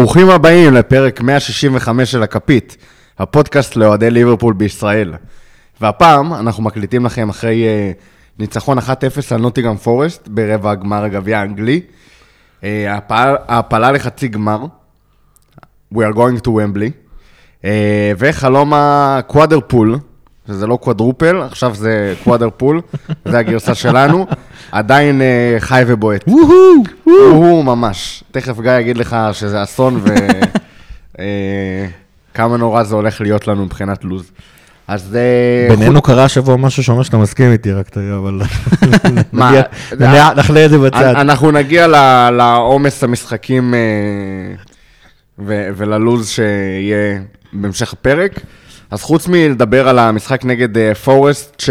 ברוכים הבאים לפרק 165 של הכפית, הפודקאסט לאוהדי ליברפול בישראל. והפעם אנחנו מקליטים לכם אחרי uh, ניצחון 1-0 על נוטינגהאם פורסט ברבע הגמר הגביע האנגלי. Uh, ההפעלה, ההעפלה לחצי גמר, We are going to Wembley, uh, וחלום ה quadrupool, שזה לא quadruple, עכשיו זה quadrupool, זה הגרסה שלנו, עדיין uh, חי ובועט. הוא ממש. תכף גיא יגיד לך שזה אסון וכמה נורא זה הולך להיות לנו מבחינת לוז. אז... אה, בינינו קרה השבוע משהו שאומר שאתה מסכים איתי, רק תראה, אבל... מה? נחלה את זה בצד. אנחנו נגיע לעומס המשחקים אה, וללוז שיהיה בהמשך הפרק. אז חוץ מלדבר על המשחק נגד אה, פורסט,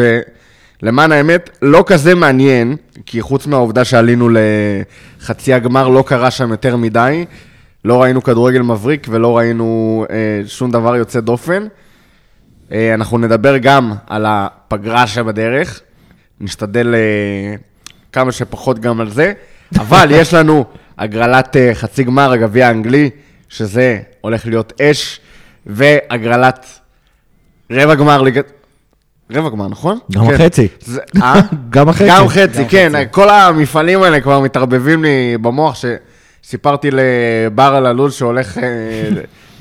שלמען האמת לא כזה מעניין, כי חוץ מהעובדה שעלינו לחצי הגמר לא קרה שם יותר מדי, לא ראינו כדורגל מבריק ולא ראינו אה, שום דבר יוצא דופן. אה, אנחנו נדבר גם על הפגרה שבדרך, נשתדל אה, כמה שפחות גם על זה, אבל יש לנו הגרלת אה, חצי גמר הגביע האנגלי, שזה הולך להיות אש, והגרלת רבע גמר ליגת... רבע גמר, נכון? גם כן. החצי. זה, אה? גם החצי. גם חצי, כן. כל המפעלים האלה כבר מתערבבים לי במוח, שסיפרתי לבר על הלו"ז שהולך אה,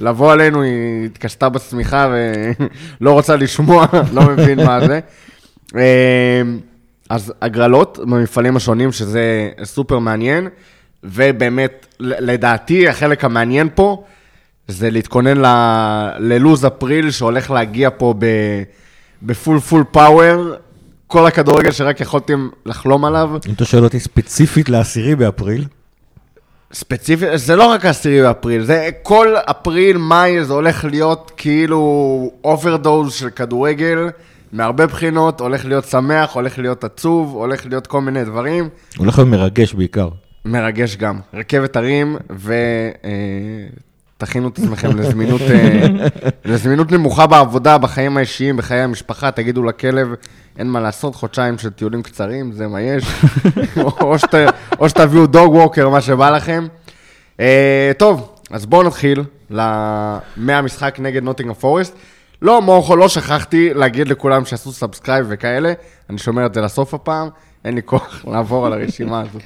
לבוא עלינו, היא התקשתה בשמיכה ולא רוצה לשמוע, לא מבין מה זה. אה, אז הגרלות במפעלים השונים, שזה סופר מעניין, ובאמת, לדעתי, החלק המעניין פה, זה להתכונן ל- ללו"ז אפריל שהולך להגיע פה ב- ב full full power, כל הכדורגל שרק יכולתם לחלום עליו. אם אתה שואל אותי ספציפית לעשירי באפריל, ספציפית, זה לא רק העשירי באפריל, זה כל אפריל, מאי, זה הולך להיות כאילו overdose של כדורגל, מהרבה בחינות, הולך להיות שמח, הולך להיות עצוב, הולך להיות כל מיני דברים. הולך להיות מרגש בעיקר. מרגש גם. רכבת הרים, ותכינו את עצמכם לזמינות, אה, לזמינות נמוכה בעבודה, בחיים האישיים, בחיי המשפחה, תגידו לכלב, אין מה לעשות, חודשיים של טיולים קצרים, זה מה יש. או, שת, או שתביאו dog walker, מה שבא לכם. אה, טוב, אז בואו נתחיל מהמשחק נגד נוטינגהאם פורסט. לא, מורכו, לא שכחתי להגיד לכולם שעשו subscribe וכאלה, אני שומר את זה לסוף הפעם, אין לי כוח לעבור על הרשימה הזו.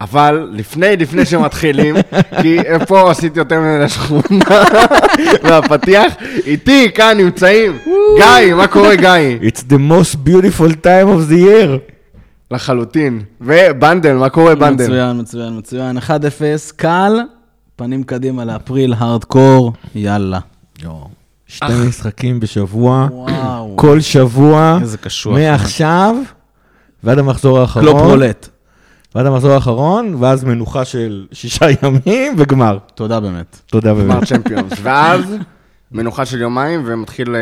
אבל לפני, לפני שמתחילים, כי פה עשיתי יותר מדי לשכונה מהפתיח, איתי כאן נמצאים, גיא, מה קורה גיא? It's the most beautiful time of the year. לחלוטין. ובנדל, מה קורה בנדל? מצוין, מצוין, מצוין. 1-0, קל, פנים קדימה לאפריל, הארדקור, יאללה. שתי משחקים בשבוע, וואו. כל שבוע, איזה קשוח. מעכשיו ועד המחזור האחרון. קלופ roulette. ועד המחזור האחרון, ואז מנוחה של שישה ימים וגמר. תודה באמת. תודה גמר באמת. צ'מפיונס. ואז מנוחה של יומיים ומתחיל אה,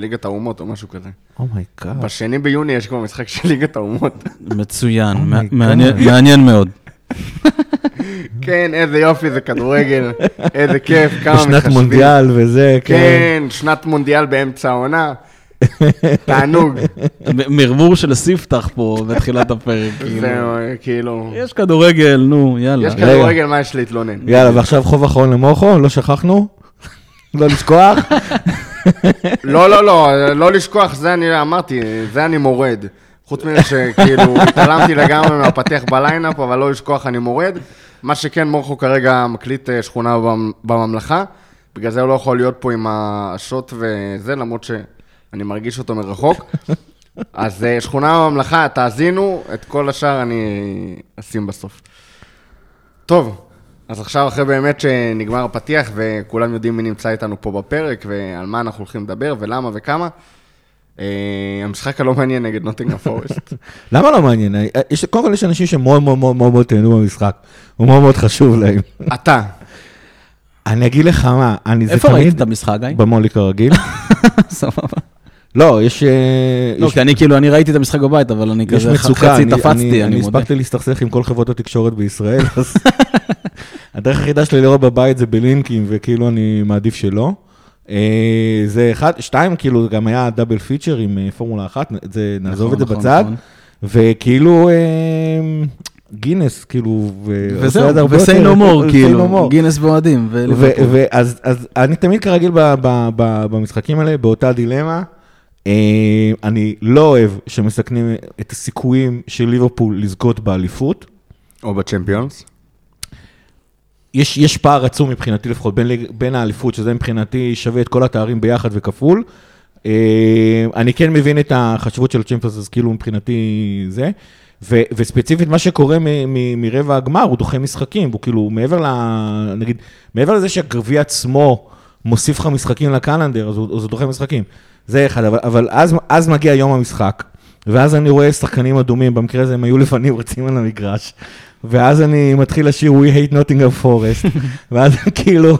ליגת האומות או משהו כזה. Oh my God. בשני ביוני יש כבר משחק של ליגת האומות. מצוין. מעניין- מעניין מאוד. כן, איזה יופי, זה כדורגל, איזה כיף, כמה מחשבים. מונדיאל וזה, כן. כן, שנת מונדיאל באמצע העונה. תענוג. מרמור של ספתח פה בתחילת הפרק. כאילו. זהו, כאילו... יש כדורגל, נו, יאללה. יש כדורגל, מה יש להתלונן? יאללה, ועכשיו חוב אחרון למוחו, לא שכחנו. לא לשכוח. לא, לא, לא, לא לשכוח, זה אני אמרתי, זה אני מורד. חוץ מזה שכאילו התעלמתי לגמרי מהפתיח בליינאפ, אבל לא לשכוח, אני מורד. מה שכן, מורכו כרגע מקליט אה, שכונה במ- בממלכה, בגלל זה הוא לא יכול להיות פה עם השוט וזה, למרות שאני מרגיש אותו מרחוק. אז אה, שכונה בממלכה, תאזינו, את כל השאר אני אשים בסוף. טוב, אז עכשיו אחרי באמת שנגמר הפתיח וכולם יודעים מי נמצא איתנו פה בפרק ועל מה אנחנו הולכים לדבר ולמה וכמה, אה, המשחק הלא מעניין נגד נוטינגה פורסט. למה לא מעניין? יש- קודם כל יש אנשים שמאוד מאוד מאוד מאוד מאוד תהנו במשחק. הוא מאוד מאוד חשוב להם. אתה, אני אגיד לך מה, אני זה איפה ראית תמיד... את המשחק, גיא? במולי כרגיל. סבבה. לא, יש... אה, לא, יש- כי אני כאילו, אני ראיתי את המשחק בבית, אבל אני כזה חצי אני- תפצתי, אני מודה. הספקתי להסתכסך עם כל חברות התקשורת בישראל, אז הדרך היחידה שלי לראות בבית זה בלינקים, וכאילו אני מעדיף שלא. אה, זה אחד, שתיים, כאילו גם היה דאבל פיצ'ר עם אה, פורמולה אחת, זה, נעזוב נכון, את זה נכון, בצד. נכון. וכאילו, גינס, כאילו, וזהו, no more, say כאילו. גינס ואוהדים. ואז אז אני תמיד כרגיל במשחקים האלה, באותה דילמה. אה, אני לא אוהב שמסכנים את הסיכויים של ליברפול לזכות באליפות. או בצ'מפיונס. יש, יש פער עצום מבחינתי לפחות בין, בין האליפות, שזה מבחינתי שווה את כל התארים ביחד וכפול. אה, אני כן מבין את החשיבות של הצ'מפיונס, אז כאילו מבחינתי זה. ו, וספציפית מה שקורה מ, מ, מרבע הגמר, הוא דוחה משחקים, הוא כאילו מעבר ל... נגיד, מעבר לזה שהגביע עצמו מוסיף לך משחקים לקלנדר, אז הוא, אז הוא דוחה משחקים. זה אחד, אבל, אבל אז, אז מגיע יום המשחק, ואז אני רואה שחקנים אדומים, במקרה הזה הם היו לפנים רצים על המגרש, ואז אני מתחיל לשיר We hate Nottingham Forest, ואז כאילו,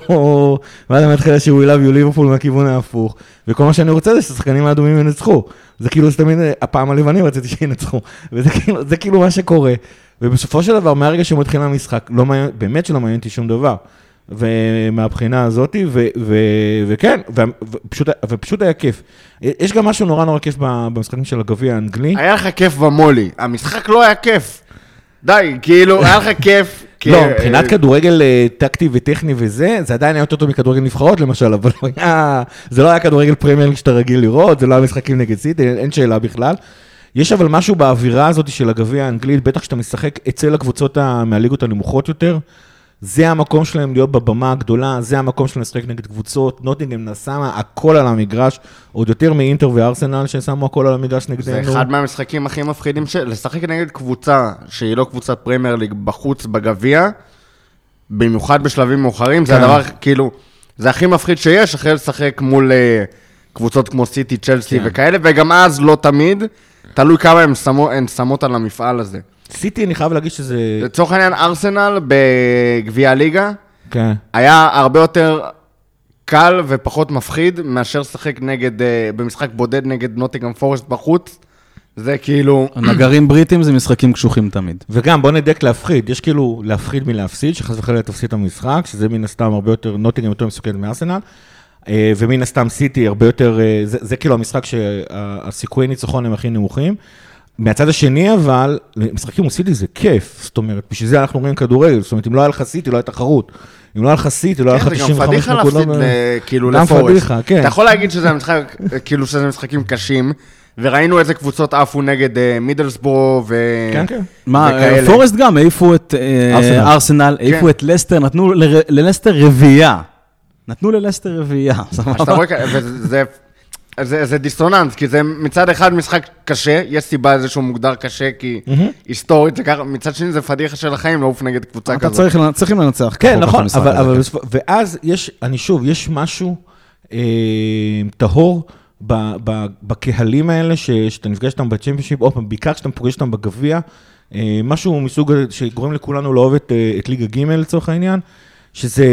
ואז אני מתחיל לשיר We love you Liverpool מהכיוון ההפוך, וכל מה שאני רוצה זה שהשחקנים האדומים ינצחו. זה כאילו, זה תמיד, הפעם הלבנים רציתי שינצחו, וזה כאילו, זה כאילו מה שקורה. ובסופו של דבר, מהרגע שמתחיל המשחק, לא מעניין, באמת שלא מעניין אותי שום דבר. ומהבחינה הזאת, ו- ו- וכן, ו- ופשוט, ופשוט היה כיף. יש גם משהו נורא נורא כיף במשחקים של הגביע האנגלי. היה לך כיף במולי, המשחק לא היה כיף. די, כאילו, היה לך כיף. כי- לא, מבחינת כדורגל אה, טקטי וטכני וזה, זה עדיין היה יותר טוב מכדורגל נבחרות למשל, אבל היה, זה לא היה כדורגל פרמייר שאתה רגיל לראות, זה לא היה משחקים נגד סיטי, אין- שאלה בכלל. יש אבל משהו באווירה הזאת של הגביע האנגלית, בטח כשאתה משחק אצל הקבוצות מהליגות הנמוכות יותר, זה המקום שלהם להיות בבמה הגדולה, זה המקום שלהם לשחק נגד קבוצות, נוטינגהאם שמה הכל על המגרש, עוד יותר מאינטר וארסנל ששמו הכל על המגרש נגדנו. זה אחד מהמשחקים הכי מפחידים של... לשחק נגד קבוצה שהיא לא קבוצת פרמייר ליג בחוץ בגביע, במיוחד בשלבים מאוחרים, זה כן. הדבר, כאילו, זה הכי מפחיד שיש, אחרי לשחק מול אה, קבוצות כמו סיטי, צ'לסי כן. וכאלה, וגם אז לא תמיד, תלוי כמה הן שמות על המפעל הזה. סיטי, אני חייב להגיד שזה... לצורך העניין, ארסנל בגביע הליגה, כן. היה הרבה יותר קל ופחות מפחיד מאשר לשחק נגד, אה, במשחק בודד נגד נוטיגרם פורסט בחוץ. זה כאילו, נגרים בריטים זה משחקים קשוחים תמיד. וגם, בוא נדייק להפחיד, יש כאילו להפחיד מלהפסיד, שחס וחלילה תפסיד את המשחק, שזה מן הסתם הרבה יותר, נוטינגהם יותר מסוכנת מארסנל, אה, ומן הסתם סיטי הרבה יותר, אה, זה, זה כאילו המשחק שהסיכויי ניצחון הם הכי נמוכים. מהצד השני אבל, משחקים מול סיטי זה כיף, זאת אומרת, בשביל זה אנחנו רואים כדורגל, זאת אומרת, אם לא היה לך סיטי, לא הייתה תחרות. אם לא היה לך סיטי, לא היה לך כן, זה 95 גם פדיחה נקודות. להפסיד כאילו גם לפורסט. פדיחה, כן. אתה יכול להגיד שזה משחק, כאילו שזה משחקים קשים, וראינו איזה קבוצות עפו נגד אה, מידלסבורו ו... כן, כן. מה, וכאלה. פורסט גם העיפו את אה, ארסנל. ארסנל, העיפו כן. את לסטר, נתנו ללסטר רביעייה. נתנו ללסטר רביעייה. אז אתה רואה, כ- וזה זה- זה, דיסוננס, כי זה מצד אחד משחק קשה, יש סיבה לזה שהוא מוגדר קשה, כי היסטורית זה ככה, מצד שני זה פדיחה של החיים לעוף נגד קבוצה אתה כזאת. צריך לנ- צריכים לנצח. כן, נכון, במשחק אבל, הזה, אבל כן. בסופו- ואז יש, אני שוב, יש משהו אה, טהור ב, ב, בקהלים האלה, ש, שאתה נפגש איתם בצ'מפיונשיפ, עוד פעם, בעיקר כשאתה פוגש אותם בגביע, אה, משהו מסוג שגורם לכולנו לאהוב את, אה, את ליגה ג' לצורך העניין, שזה...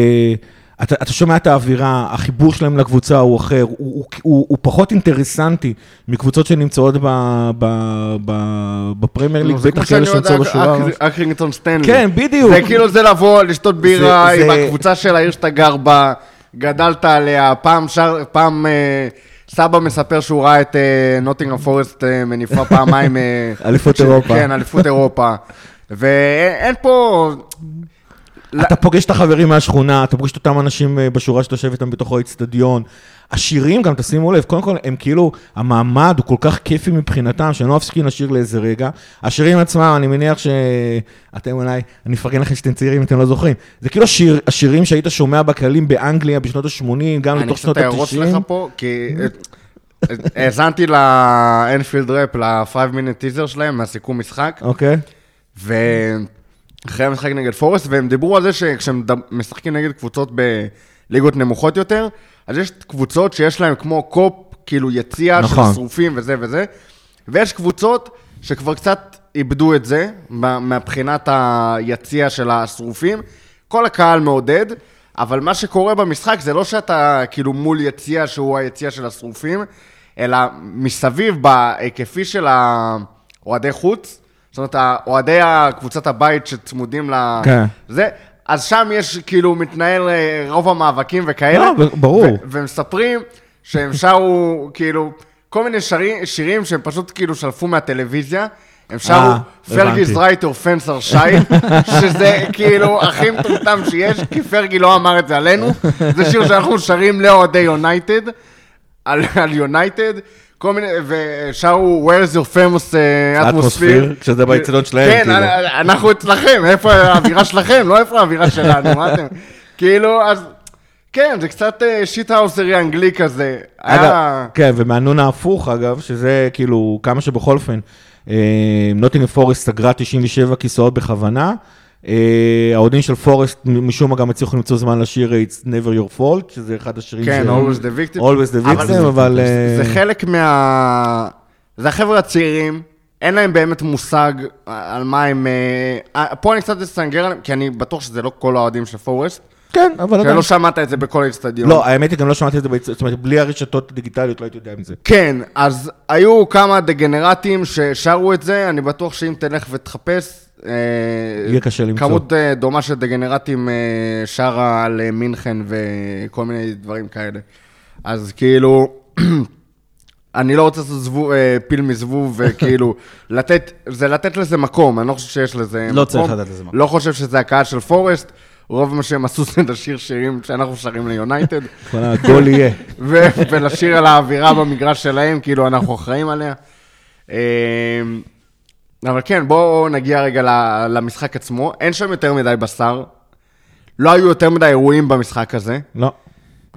אתה, אתה שומע את האווירה, החיבור שלהם לקבוצה הוא אחר, הוא, הוא, הוא, הוא פחות אינטרסנטי מקבוצות שנמצאות ב, ב, ב, בפרמייר ליג, נו, זה בטח כמו כאלה שאני יודע, שנמצאות בשורה. אק- אקרינגטון סטנלי. כן, בדיוק. זה כאילו זה לבוא, לשתות בירה זה- עם זה- הקבוצה של העיר שאתה גר בה, גדלת עליה, פעם שר, פעם אה, סבא מספר שהוא ראה את אה, נוטינגרם פורסט אה, מניפה פעמיים. אה, אליפות אירופה. כן, אליפות אירופה. ואין פה... אתה פוגש את החברים מהשכונה, אתה פוגש את אותם אנשים אה, בשורה שאתה יושב איתם בתוך האצטדיון. השירים גם, תשימו לב, קודם כל, הם כאילו, המעמד הוא כל כך כיפי מבחינתם, שהם לא מפסיקים לשיר לאיזה רגע. השירים עצמם, אני מניח שאתם אולי, אני אפרגן לכם שאתם צעירים אם אתם לא זוכרים. זה כאילו השיר, השירים שהיית שומע בקהלים באנגליה בשנות ה-80, גם אני לתוך קצת שנות ארוס לך ה-90. פה, כי אה, האזנתי לאנפילד ראפ, ל-5 minute teaser שלהם, מהסיכום משחק. אוקיי. ואחרי המשחק נגד פורסט, והם דיברו על זה שכשהם משחקים נגד קבוצות בליגות נמוכות יותר, אז יש קבוצות שיש להם כמו קופ, כאילו יציע נכון. של שרופים וזה וזה, ויש קבוצות שכבר קצת איבדו את זה, מבחינת היציע של השרופים. כל הקהל מעודד, אבל מה שקורה במשחק זה לא שאתה כאילו מול יציע שהוא היציע של השרופים, אלא מסביב בהיקפי של האוהדי חוץ, זאת אומרת, אוהדי קבוצת הבית שצמודים ל... כן. זה, אז שם יש, כאילו, מתנהל אה, רוב המאבקים וכאלה. לא, ברור. ו- ומספרים שהם שרו, כאילו, כל מיני שרי, שירים שהם פשוט כאילו שלפו מהטלוויזיה. הם שרו אה, הבנתי. right or fence are shy, שזה כאילו הכי מטומטם שיש, כי פרגי לא אמר את זה עלינו. זה שיר שאנחנו שרים לאוהדי יונייטד, על יונייטד. כל מיני, ושרו Where's your famous אה, Atmosphere. כשזה באצטדיון שלהם, כן, כאילו. אנחנו אצלכם, איפה האווירה שלכם, לא איפה האווירה שלנו, מה אתם? כאילו, אז... כן, זה קצת שיטהאוסרי אנגלי כזה. אגב, היה... כן, ומהנון ההפוך, אגב, שזה כאילו, כמה שבכל אופן, נוטינג פורסט סגרה 97 כיסאות בכוונה. אה, האוהדים של פורסט משום מה גם הצליחו למצוא זמן לשיר It's Never Your Fault, שזה אחד השירים כן. Always the Victim. Always the Victim, אבל... אה, זה חלק מה... זה החבר'ה הצעירים, אין להם באמת מושג על מה הם... אה, פה אני קצת אסנגר עליהם, כי אני בטוח שזה לא כל האוהדים של פורסט, כן, אבל עדיין. שלא שמעת את זה בכל האצטדיון. לא, האמת היא, גם לא שמעתי את זה, זאת אומרת, בלי הרשתות הדיגיטליות לא הייתי יודע מזה. כן, אז היו כמה דגנרטים ששרו את זה, אני בטוח שאם תלך ותחפש... אה, יהיה קשה למצוא. כמות אה, דומה של דגנרטים אה, שרה על מינכן וכל מיני דברים כאלה. אז כאילו, אני לא רוצה לעשות זבוב, פיל מזבוב, וכאילו, לתת, זה לתת לזה מקום, אני לא חושב שיש לזה מקום. לא צריך לתת לזה מקום. לא חושב שזה הקהל של פורסט, רוב מה שהם עשו זה לשיר שירים שאנחנו שרים ליונייטד. כל הגול יהיה. ולשיר על האווירה במגרש שלהם, כאילו אנחנו אחראים עליה. אבל כן, בואו נגיע רגע למשחק עצמו. אין שם יותר מדי בשר. לא היו יותר מדי אירועים במשחק הזה. לא.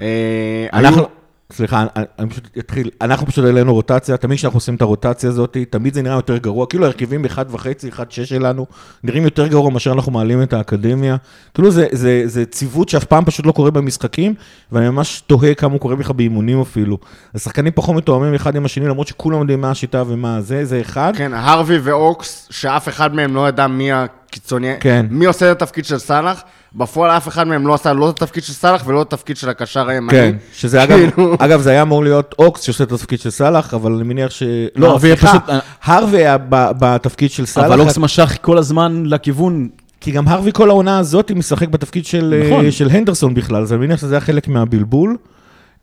אה, אנחנו, היו- סליחה, אני, אני פשוט אתחיל, אנחנו פשוט העלינו רוטציה, תמיד כשאנחנו עושים את הרוטציה הזאת, תמיד זה נראה יותר גרוע, כאילו ההרכבים ב-1.5, 1.6 שלנו, נראים יותר גרוע מאשר אנחנו מעלים את האקדמיה. כאילו זה, זה, זה ציוות שאף פעם פשוט לא קורה במשחקים, ואני ממש תוהה כמה הוא קורה בכלל באימונים אפילו. השחקנים פחות מתואמים אחד עם השני, למרות שכולם יודעים מה השיטה ומה זה, זה אחד. כן, הרווי ואוקס, שאף אחד מהם לא ידע מי הקיצוני, כן. מי עושה את התפקיד של סאלח, בפועל אף אחד מהם לא עשה לא את התפקיד של סאלח ולא את התפקיד של הקשר הימני. כן, שזה אגב, כאילו- אגב, זה היה אמור להיות אוקס שעושה את התפקיד של סאלח, אבל אני מניח ש... לא, סליחה, פשוט- הרווי היה ב- בתפקיד של סאלח. אבל אוקס משך כל הזמן לכיוון, כי גם הרווי כל העונה הזאת משחק בתפקיד של, נכון. נכון. של הנדרסון בכלל, אז אני מניח שזה היה חלק מהבלבול.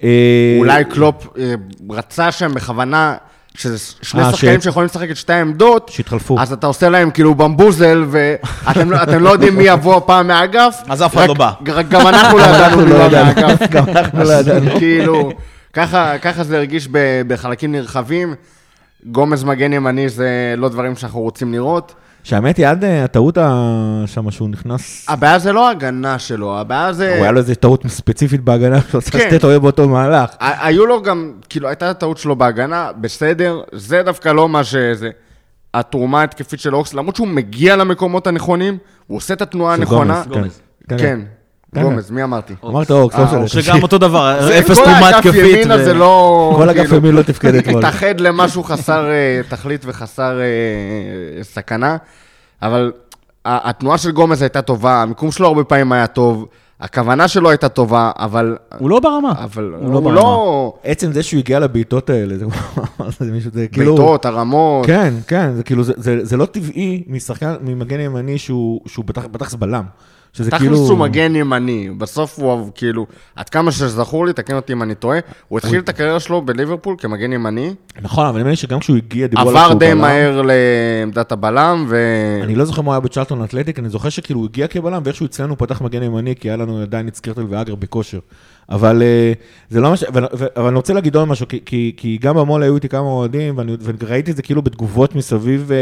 אה, אולי קלופ אה, רצה שם בכוונה, שזה שני אה, שחקנים ש- שיכולים לשחק את שתי העמדות, שהתחלפו. אז אתה עושה להם כאילו במבוזל, ואתם לא- לא יודעים מי יבוא הפעם מהאגף. אז אף אחד לא בא. רק גם אנחנו לא ידענו מי לא בא ידענו. מהאגף. גם אנחנו לא ידענו. כאילו, ככה ככה זה הרגיש בחלקים נרחבים. גומז מגן ימני זה לא דברים שאנחנו רוצים לראות. שהאמת היא, עד אה, הטעות שם שהוא נכנס, הבעיה זה לא ההגנה שלו, הבעיה זה... הוא היה לו איזה טעות ספציפית בהגנה, שהוא כן. שתי טעויות באותו מהלך. היו לו גם, כאילו, הייתה טעות שלו בהגנה, בסדר, זה דווקא לא מה שזה. התרומה ההתקפית של אוקס, למרות שהוא מגיע למקומות הנכונים, הוא עושה את התנועה הנכונה. גומז. כן, כן. גומז, מי אמרתי? אמרת אוקס, לא אה, משנה. שגם אותו דבר, אפס כל תרומה התקפית. לא... כל אגף כאילו, ימין לא תפקד אתמול. התאחד למשהו חסר אה, תכלית וחסר אה, סכנה, אבל התנועה של גומז הייתה טובה, המיקום שלו הרבה פעמים היה טוב, הכוונה שלו הייתה טובה, אבל... הוא לא ברמה. אבל הוא לא הוא ברמה. לא... עצם זה שהוא הגיע לבעיטות האלה, זה זה מישהו, זה כאילו... בעיטות, הרמות. כן, כן, זה כאילו, זה- זה זה לא טבעי משחקן, ממגן ימני שהוא שהוא בטח- בטח בלם. שזה תכלס כאילו... הוא מגן ימני, בסוף הוא כאילו, עד כמה שזכור לי, תקן אותי אם אני טועה, הוא התחיל את הקריירה שלו בליברפול כמגן ימני, נכון, אבל נדמה לי שגם כשהוא הגיע, דיברו עליו עבר שהוא די בלם. מהר לעמדת הבלם, ו... אני לא זוכר מה היה בצ'רלטון אתלטיק, אני זוכר שכאילו הוא הגיע כבלם, ואיכשהו אצלנו פתח מגן ימני, כי היה לנו עדיין את סקירטל ואגר בכושר. אבל אה, זה לא ממש, אבל, אני רוצה להגיד עוד משהו, כי, כי, כי גם במו"ל היו איתי כמה אוהדים, ואני, וראיתי את זה כאילו בתגובות מסביב אה,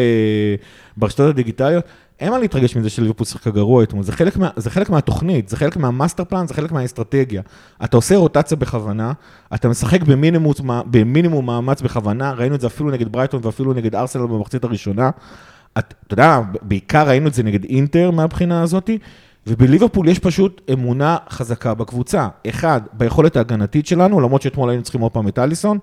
ברשתות הדיגיטליות. אין מה להתרגש מזה שליברפול שיחקה גרוע אתמול, זה זה חלק מהתוכנית, זה חלק מה master plan, זה חלק מהאסטרטגיה. אתה עושה רוטציה בכוונה, אתה משחק במינימום, במינימום מאמץ בכוונה, ראינו את זה אפילו נגד ברייטון ואפילו נגד ארסנל במחצית הראשונה. את- אתה יודע, בעיקר ראינו את זה נגד אינטר מהבחינה הזאת, ובליברפול יש פשוט אמונה חזקה בקבוצה. אחד, ביכולת ההגנתית שלנו, למרות שאתמול היינו צריכים עוד פעם את אליסון,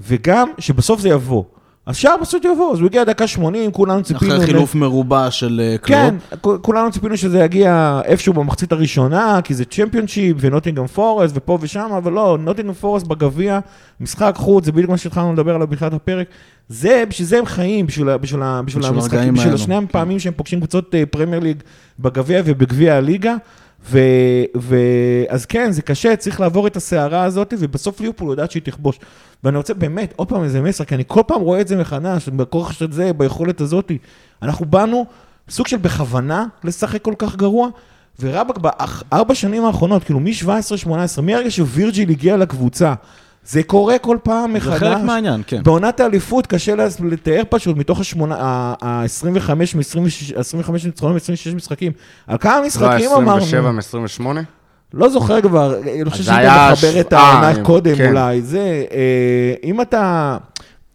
וגם שבסוף זה יבוא. אז שער בסוף יבוא, אז הוא הגיע דקה 80, כולנו ציפינו... אחרי ל- חילוף מרובע של אה, קלופ. כן, כולנו ציפינו שזה יגיע איפשהו במחצית הראשונה, כי זה צ'מפיונשיפ ונוטינגהאם פורסט ופה ושם, אבל לא, נוטינגהאם פורסט בגביע, משחק חוץ, זה בדיוק מה שהתחלנו לדבר עליו בתחילת הפרק. זה, בשביל זה הם חיים, בשביל, בשביל, בשביל המשחקים, בשביל השני כן. הפעמים שהם פוגשים קבוצות אה, פרמייר ליג בגביע ובגביע הליגה. ו, ו, אז כן, זה קשה, צריך לעבור את הסערה הזאת, ובסוף ליברפול יודעת שהיא תכבוש. ואני רוצה באמת, עוד פעם איזה מסר, כי אני כל פעם רואה את זה מחדש, בכוח של זה, ביכולת הזאת. אנחנו באנו סוג של בכוונה לשחק כל כך גרוע, ורבאק בארבע שנים האחרונות, כאילו מ-17-18, מהרגע שווירג'יל הגיע לקבוצה, זה קורה כל פעם מחדש. זה חלק מהעניין, כן. בעונת האליפות קשה לתאר פשוט, מתוך ה-25 מ-25 ניצחונות מ-26 משחקים. על כמה משחקים לא, אמרנו? 27 מ-28? לא זוכר כבר, אני חושב זה שאם היה אתה מחבר ש- את העונה אה, קודם כן. אולי, זה, אה, אם אתה,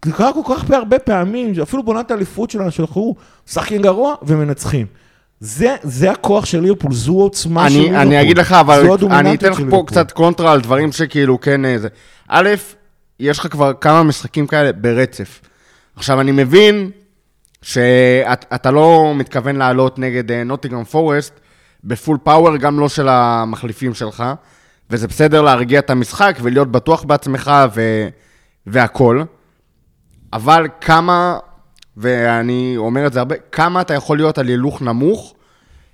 זה קרה כל כך הרבה פעמים, אפילו בעונת האליפות שלנו, שאנחנו משחקים גרוע ומנצחים. זה, זה הכוח של ליברפול, זו העוצמה של אני, ליברפול. אני אגיד לך, אבל אני אתן לך של פה ליברפול. קצת קונטרה על דברים שכאילו כן אה, זה. א', יש לך כבר כמה משחקים כאלה ברצף. עכשיו, אני מבין שאתה לא מתכוון לעלות נגד נוטיגרם פורסט בפול פאוור, גם לא של המחליפים שלך, וזה בסדר להרגיע את המשחק ולהיות בטוח בעצמך ו... והכול, אבל כמה, ואני אומר את זה הרבה, כמה אתה יכול להיות על הילוך נמוך,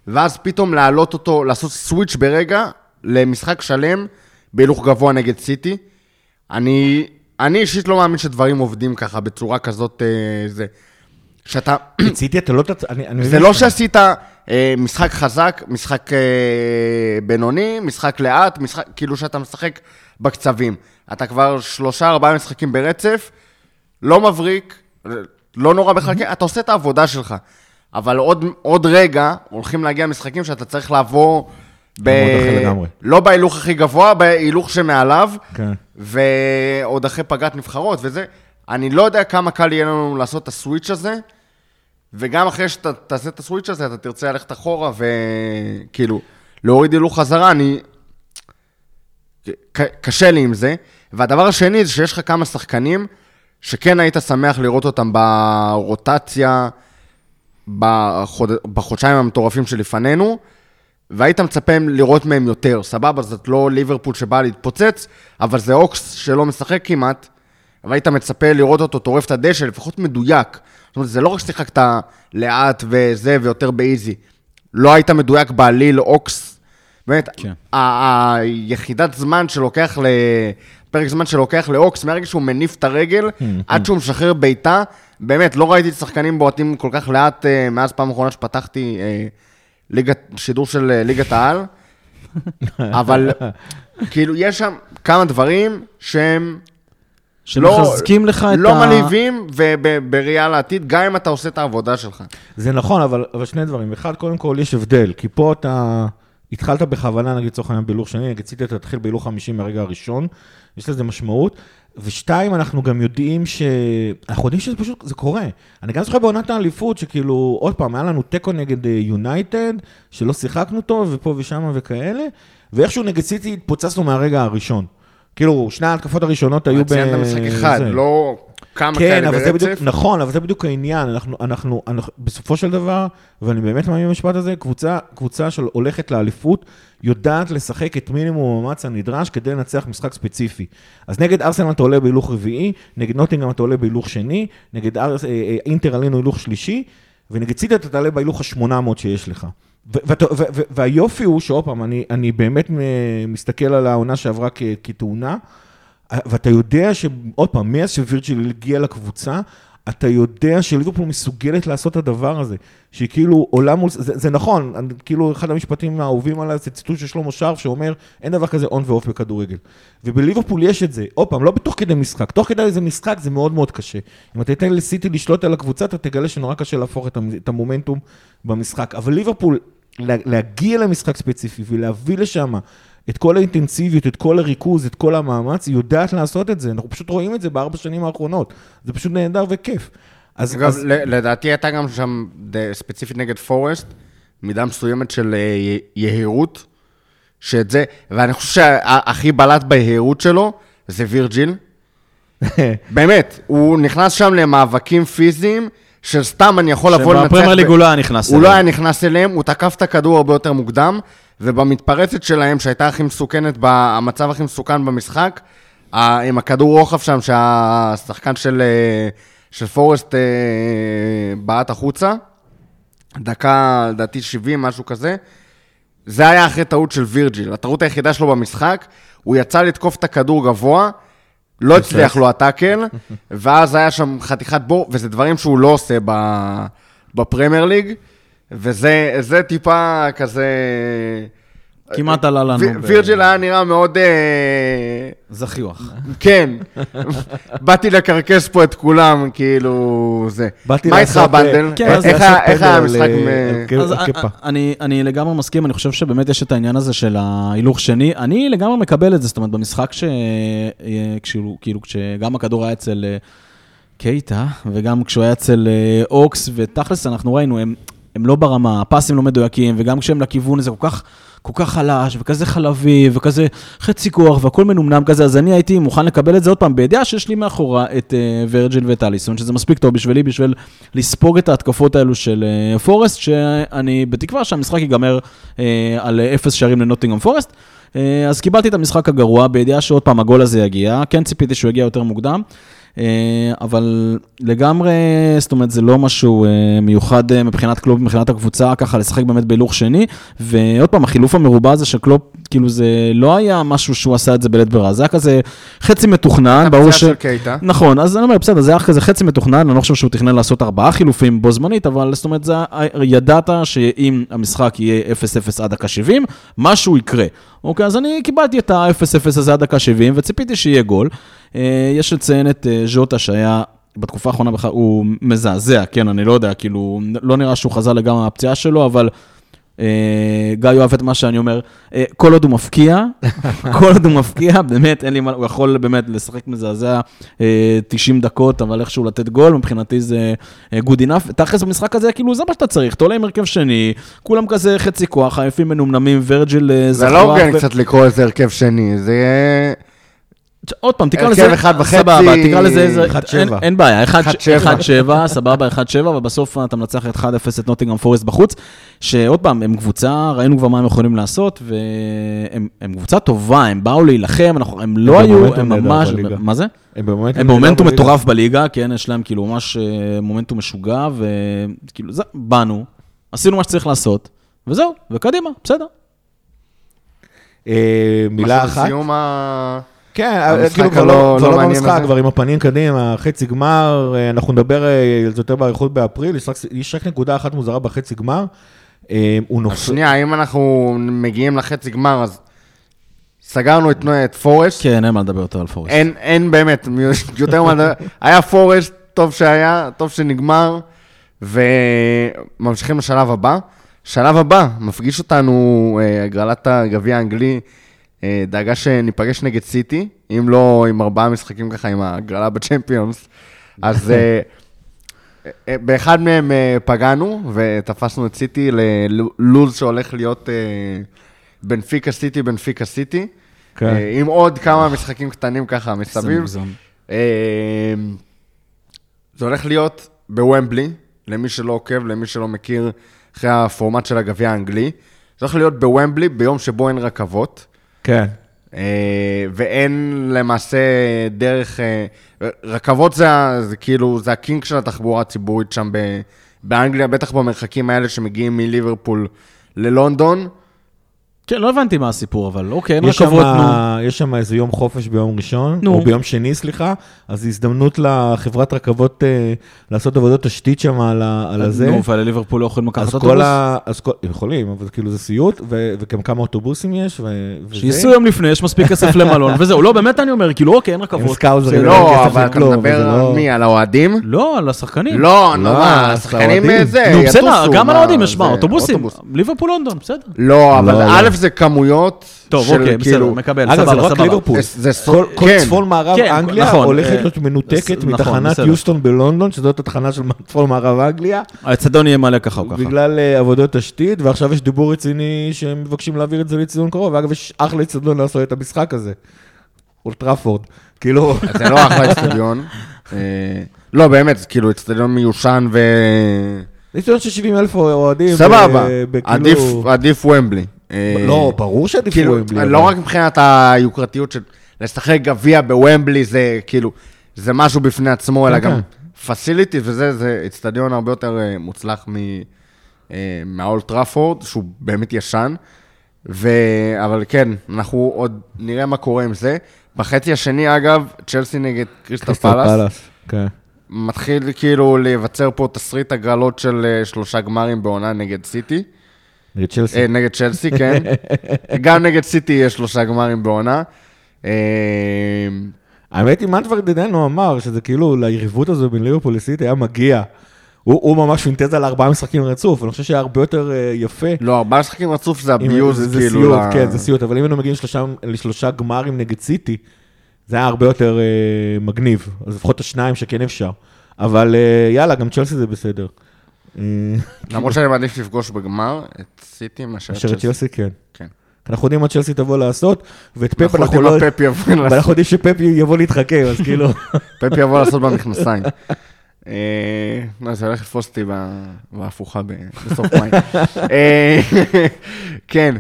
ואז פתאום להעלות אותו, לעשות סוויץ' ברגע למשחק שלם בהילוך גבוה נגד סיטי. אני, אני אישית לא מאמין שדברים עובדים ככה, בצורה כזאת, אה, זה. שאתה, ציטי, אתה לא... אני- אני זה לא. שעשית אה, משחק חזק, משחק אה, בינוני, משחק לאט, משחק, כאילו שאתה משחק בקצבים. אתה כבר שלושה, ארבעה משחקים ברצף, לא מבריק, לא נורא בכלל, כן, אתה עושה את העבודה שלך. אבל עוד, עוד רגע הולכים להגיע משחקים שאתה צריך לעבור ב... לא בהילוך הכי גבוה, בהילוך שמעליו, כן. ועוד אחרי פגרת נבחרות וזה. אני לא יודע כמה קל יהיה לנו לעשות את הסוויץ' הזה, וגם אחרי שאתה תעשה את הסוויץ' הזה, אתה תרצה ללכת אחורה וכאילו, להוריד הילוך חזרה, אני... ק- קשה לי עם זה. והדבר השני זה שיש לך כמה שחקנים שכן היית שמח לראות אותם ברוטציה בחוד... בחודשיים המטורפים שלפנינו, והיית מצפה לראות מהם יותר. סבבה, זאת לא ליברפול שבאה להתפוצץ, אבל זה אוקס שלא משחק כמעט, והיית מצפה לראות אותו טורף את הדשא, לפחות מדויק. זאת אומרת, זה לא רק ששיחקת לאט וזה, ויותר באיזי. לא היית מדויק בעליל אוקס. באמת, כן. היחידת זמן שלוקח ל... פרק זמן שלוקח לאוקס, מהרגע שהוא מניף את הרגל, עד שהוא משחרר בעיטה, באמת, לא ראיתי שחקנים בועטים כל כך לאט אה, מאז פעם אחרונה שפתחתי אה, ליגת, שידור של אה, ליגת העל, אבל כאילו, יש שם כמה דברים שהם שמחזקים לך את לא ה... מלהיבים ובראייה לעתיד, גם אם אתה עושה את העבודה שלך. זה נכון, אבל, אבל שני דברים. אחד, קודם כל, יש הבדל, כי פה אתה התחלת בכוונה, נגיד לצורך העניין בהילוך שני, נגיד אתה תתחיל בהילוך 50 מהרגע הראשון, יש לזה משמעות. ושתיים, אנחנו גם יודעים ש... אנחנו יודעים שזה פשוט, זה קורה. אני גם זוכר בעונת האליפות, שכאילו, עוד פעם, היה לנו תיקו נגד יונייטד, שלא שיחקנו טוב, ופה ושם וכאלה, ואיכשהו נגד סיטי התפוצצנו מהרגע הראשון. כאילו, שני ההתקפות הראשונות היו ב... ציינת משחק אחד. לא כמה כן, כאלה אבל זה בדיוק, ברצף. נכון, אבל זה בדיוק העניין. אנחנו, אנחנו, אנחנו, בסופו של דבר, ואני באמת מאמין במשפט הזה, קבוצה, קבוצה של הולכת לאליפות, יודעת לשחק את מינימום המאמץ הנדרש כדי לנצח משחק ספציפי. אז נגד ארסנל אתה עולה בהילוך רביעי, נגד נוטינגרם אתה עולה בהילוך שני, נגד ארס, אה, אה, אינטר עלינו הילוך שלישי, ונגד סיטי אתה תעלה בהילוך ה-800 שיש לך. והיופי הוא שעוד פעם, אני, אני באמת מ- מסתכל על העונה שעברה כתאונה, ואתה יודע שעוד פעם, מאז שווירג'יל הגיע לקבוצה, אתה יודע שליברפול מסוגלת לעשות את הדבר הזה, שהיא כאילו עולה מול, זה, זה נכון, אני- כאילו אחד המשפטים האהובים עליי זה ציטוט של שלמה שרף שאומר, אין דבר כזה און ואוף בכדורגל. ובליברפול יש את זה, עוד פעם, לא בתוך כדי משחק, תוך כדי איזה משחק זה מאוד מאוד קשה. אם אתה תיתן לסיטי לשלוט על הקבוצה, אתה תגלה שנורא קשה להפוך את את המומנטום במשחק. אבל ליברפול, לה- להגיע למשחק ספציפי ולהביא לשם את כל האינטנסיביות, את כל הריכוז, את כל המאמץ, היא יודעת לעשות את זה. אנחנו פשוט רואים את זה בארבע שנים האחרונות. זה פשוט נהדר וכיף. אז, אגב, אז לדעתי הייתה גם שם, ספציפית נגד פורסט, מידה מסוימת של אה, יהירות, שאת זה, ואני חושב שהכי בלט ביהירות שלו זה וירג'יל. באמת, הוא נכנס שם למאבקים פיזיים, של סתם אני יכול לבוא לנצח... שבפרמייר ליג הוא לא היה נכנס הוא לא אליהם. היה נכנס אליהם, הוא תקף את הכדור הרבה יותר מוקדם, ובמתפרצת שלהם, שהייתה הכי מסוכנת, המצב הכי מסוכן במשחק, עם הכדור רוחב שם, שהשחקן של, אה, של פורסט אה, בעט החוצה, דקה, לדעתי 70, משהו כזה, זה היה אחרי טעות של וירג'יל. הטעות היחידה שלו במשחק, הוא יצא לתקוף את הכדור גבוה, לא הצליח לו הטאקל, ואז היה שם חתיכת בור, וזה דברים שהוא לא עושה בפרמייר ליג, וזה זה טיפה כזה... כמעט עלה לנו. וירג'יל היה נראה מאוד... אה, זחיוח. כן, באתי לקרקס פה את כולם, כאילו, זה. באתי מה איתך, לעשות, אה, בנדל? כן, איך לעשות היה- המשחק? אה, מ- על ק- אז על א- קפה. אני, אני לגמרי מסכים, אני חושב שבאמת יש את העניין הזה של ההילוך שני. אני לגמרי מקבל את זה, זאת אומרת, במשחק ש... אה, כאילו, כשגם הכדור היה אצל אה, קייטה, וגם כשהוא היה אצל אה, אוקס, ותכלס, אנחנו ראינו, הם, הם לא ברמה, הפסים לא מדויקים, וגם כשהם לכיוון הזה כל כך... כל כך חלש, וכזה חלבי, וכזה חצי כוח, והכל מנומנם כזה, אז אני הייתי מוכן לקבל את זה עוד פעם, בידיעה שיש לי מאחורה את uh, ורג'יל ואת אליסון, שזה מספיק טוב בשבילי, בשביל לספוג את ההתקפות האלו של uh, פורסט, שאני בתקווה שהמשחק ייגמר uh, על אפס שערים לנוטינגרם פורסט. אז קיבלתי את המשחק הגרוע, בידיעה שעוד פעם הגול הזה יגיע, כן ציפיתי שהוא יגיע יותר מוקדם. אה, אבל לגמרי, זאת אומרת, זה לא משהו אה, מיוחד אה, מבחינת קלופ, מבחינת הקבוצה, ככה לשחק באמת בהילוך שני. ועוד פעם, החילוף המרובע הזה של קלופ, כאילו זה לא היה משהו שהוא עשה את זה בלית ברירה, זה היה כזה חצי מתוכנן, ברור ש... של קייטה. נכון, אז אני אומר, בסדר, זה היה כזה חצי מתוכנן, אני לא חושב שהוא תכנן לעשות ארבעה חילופים בו זמנית, אבל זאת אומרת, זה, ידעת שאם המשחק יהיה 0-0 עד דקה 70, משהו יקרה. אוקיי, אז אני קיבלתי את ה-0-0 הזה עד דקה 70, וציפיתי שיהיה גול. אה, יש לציין את אה, ז'וטה שהיה... בתקופה האחרונה בכלל, הוא מזעזע, כן, אני לא יודע, כאילו, לא נראה שהוא חזר לגמרי מהפציעה שלו, אבל גיא אוהב את מה שאני אומר, אה, כל עוד הוא מפקיע, כל עוד הוא מפקיע, באמת, אין לי מה, הוא יכול באמת לשחק מזעזע אה, 90 דקות, אבל איכשהו לתת גול, מבחינתי זה אה, good enough. תכלס במשחק הזה, כאילו, זה מה שאתה צריך, אתה עולה עם הרכב שני, כולם כזה חצי כוח, עייפים מנומנמים, ורג'יל אה, זה. לא הוגן קצת לקרוא לזה הרכב שני, זה. עוד פעם, תקרא הרכב לזה, סבבה, תקרא לזה איזה, אחד אין- בעיה, אחד אחד ש- שבע. אחד שבע, סבבה, אחד שבע, ובסוף אתה מנצח את 1-0 את נוטינגרם פורסט בחוץ, שעוד פעם, הם קבוצה, ראינו כבר מה הם יכולים לעשות, והם הם קבוצה טובה, הם באו להילחם, אנחנו- הם לא הם היו, הם ממש. מה זה? הם במומנטום. מטורף בליגה, כן, יש להם כאילו ממש אה, מומנטום משוגע, וכאילו, זה, באנו, עשינו מה שצריך לעשות, וזהו, וקדימה, בסדר. אה, מילה משהו אחת. כן, המשחק כאילו כבר לא לא לא מעניין במשחק? כבר עם הפנים קדימה, חצי גמר, אה, אנחנו נדבר אה, על זה יותר באריכות באפריל, יש רק- יש רק נקודה אחת מוזרה בחצי גמר. אה, הוא נופל, שנייה, אם אנחנו מגיעים לחצי גמר, אז סגרנו את את פורסט. כן, אין מה לדבר יותר על פורסט. אין, אין באמת, יותר מה לדבר. היה פורסט, טוב שהיה, טוב שנגמר, וממשיכים לשלב הבא. שלב הבא, מפגיש אותנו אה, הגרלת הגביע האנגלי, אה, דאגה שניפגש נגד סיטי, אם לא עם ארבעה משחקים ככה עם הגרלה בצ'מפיונס. אז אה, אה, באחד מהם אה, פגענו, ותפסנו את סיטי ללוז שהולך להיות אה, בנפיקה סיטי, בנפיקה סיטי. כן. אה, עם עוד כמה משחקים קטנים ככה מסביב. אה, זה הולך להיות בוומבלי, למי שלא עוקב, למי שלא מכיר, אחרי הפורמט של הגביע האנגלי. זה הולך להיות בוומבלי ביום שבו אין רכבות, כן. אה, ואין למעשה דרך... אה, רכבות זה, זה כאילו, זה הקינג של התחבורה הציבורית שם באנגליה, בטח במרחקים האלה שמגיעים מליברפול ללונדון. כן, לא הבנתי מה הסיפור, אבל אוקיי, אין יש רכבות, שם- נו. יש שם איזה יום חופש ביום ראשון, נו. או ביום שני, סליחה, אז הזדמנות לחברת רכבות אה, לעשות עבודות תשתית שם על ה- על הזה. נו, ולליברפול לא יכולים לקחת אז אוטובוס? כל ה... אז כל... יכולים, אבל כאילו זה סיוט, ו... וגם כמה אוטובוסים יש, ו... וזה. שייסעו יום לפני, יש מספיק כסף למלון, וזהו. לא, באמת אני אומר, כאילו, אוקיי, אין הם רכבות. סקאוזרים. אין לא, כסף אבל אתה מדבר על לא- מי? על האוהדים? לא, על השחקנים. לא, נו, לא, מה, אז השחקנים. זה, נו, יטוסו. בסדר, גם על מה, האוהדים יש, מה, זה, אוטובוסים. אוטובוס. ליברפול לונדון, בסדר. לא, אבל לא, א' לא. זה כמויות טוב, של אוקיי, בסדר, כאילו... מקבל, אגב, זה לא סבבה, רק סבבה. ליברפול. זה- זה כל, כל כן. צפון מערב כן, אנגליה נכון, הולכת אה, להיות מנותקת נכון, מתחנת בסדר. יוסטון בלונדון, שזאת התחנה של צפון מערב אנגליה, האצטדיון יהיה מלא ככה או ככה. בגלל אה, עבודות תשתית, ועכשיו יש דיבור רציני שהם מבקשים להעביר את זה לאצטדיון קרוב, ואגב, יש אחלה אצטדיון לעשות את המשחק הזה. אולטראפורד. כאילו, זה לא אחלה אצטדיון. אה, לא, באמת, כאילו אצטדיון מיושן ו... אצטדיון של 70 אלף אוהדים. סבבה, עדיף וומבלי. לא, ברור שעדיף כאילו, לא רק מבחינת היוקרתיות של לשחק גביע בוומבלי, זה כאילו, זה משהו בפני עצמו, אלא כן, גם כן. facility, וזה זה אצטדיון הרבה יותר אה, מוצלח מ- אה, מהאולד טראפורד, שהוא באמת ישן. ו... אבל כן, אנחנו עוד נראה מה קורה עם זה. בחצי השני, אגב, צ'לסי נגד קריסטל פלאס, כן. מתחיל כאילו להיווצר פה תסריט הגרלות של אה, שלושה גמרים בעונה נגד סיטי. נגד צ'לסי. אה, נגד צ'לסי, כן. גם נגד סיטי יש שלושה גמרים בעונה. אה, האמת היא, מנטוור דידנו אמר שזה כאילו, ליריבות הזו בין ליברפול לסיטי היה מגיע. הוא, הוא ממש פינטז על ארבעה משחקים רצוף, אני חושב שהיה הרבה יותר אה, יפה. לא, ארבעה משחקים רצוף זה אביוז, זה, זה כאילו. סיוט, ל- כן, זה סיוט, אבל אם היינו מגיעים לשלושה, לשלושה גמרים נגד סיטי, זה היה הרבה יותר אה, מגניב, אז לפחות השניים שכן אפשר. אבל אה, יאללה, גם צ'לסי זה בסדר. אה, למרות שאני מעדיף לפגוש בגמר את סיטי מאשר את צ'לסי. כן. כן. אנחנו יודעים מה צ'לסי תבוא לעשות, ואת פפ אנחנו אנחנו לא... מה. ואנחנו יודעים שפפ יבוא להתחכם, אז כאילו... פפ יבוא לעשות במכנסיים. אה, לא, זה הולך לתפוס אותי בהפוכה בסוף מאי. אה, כן.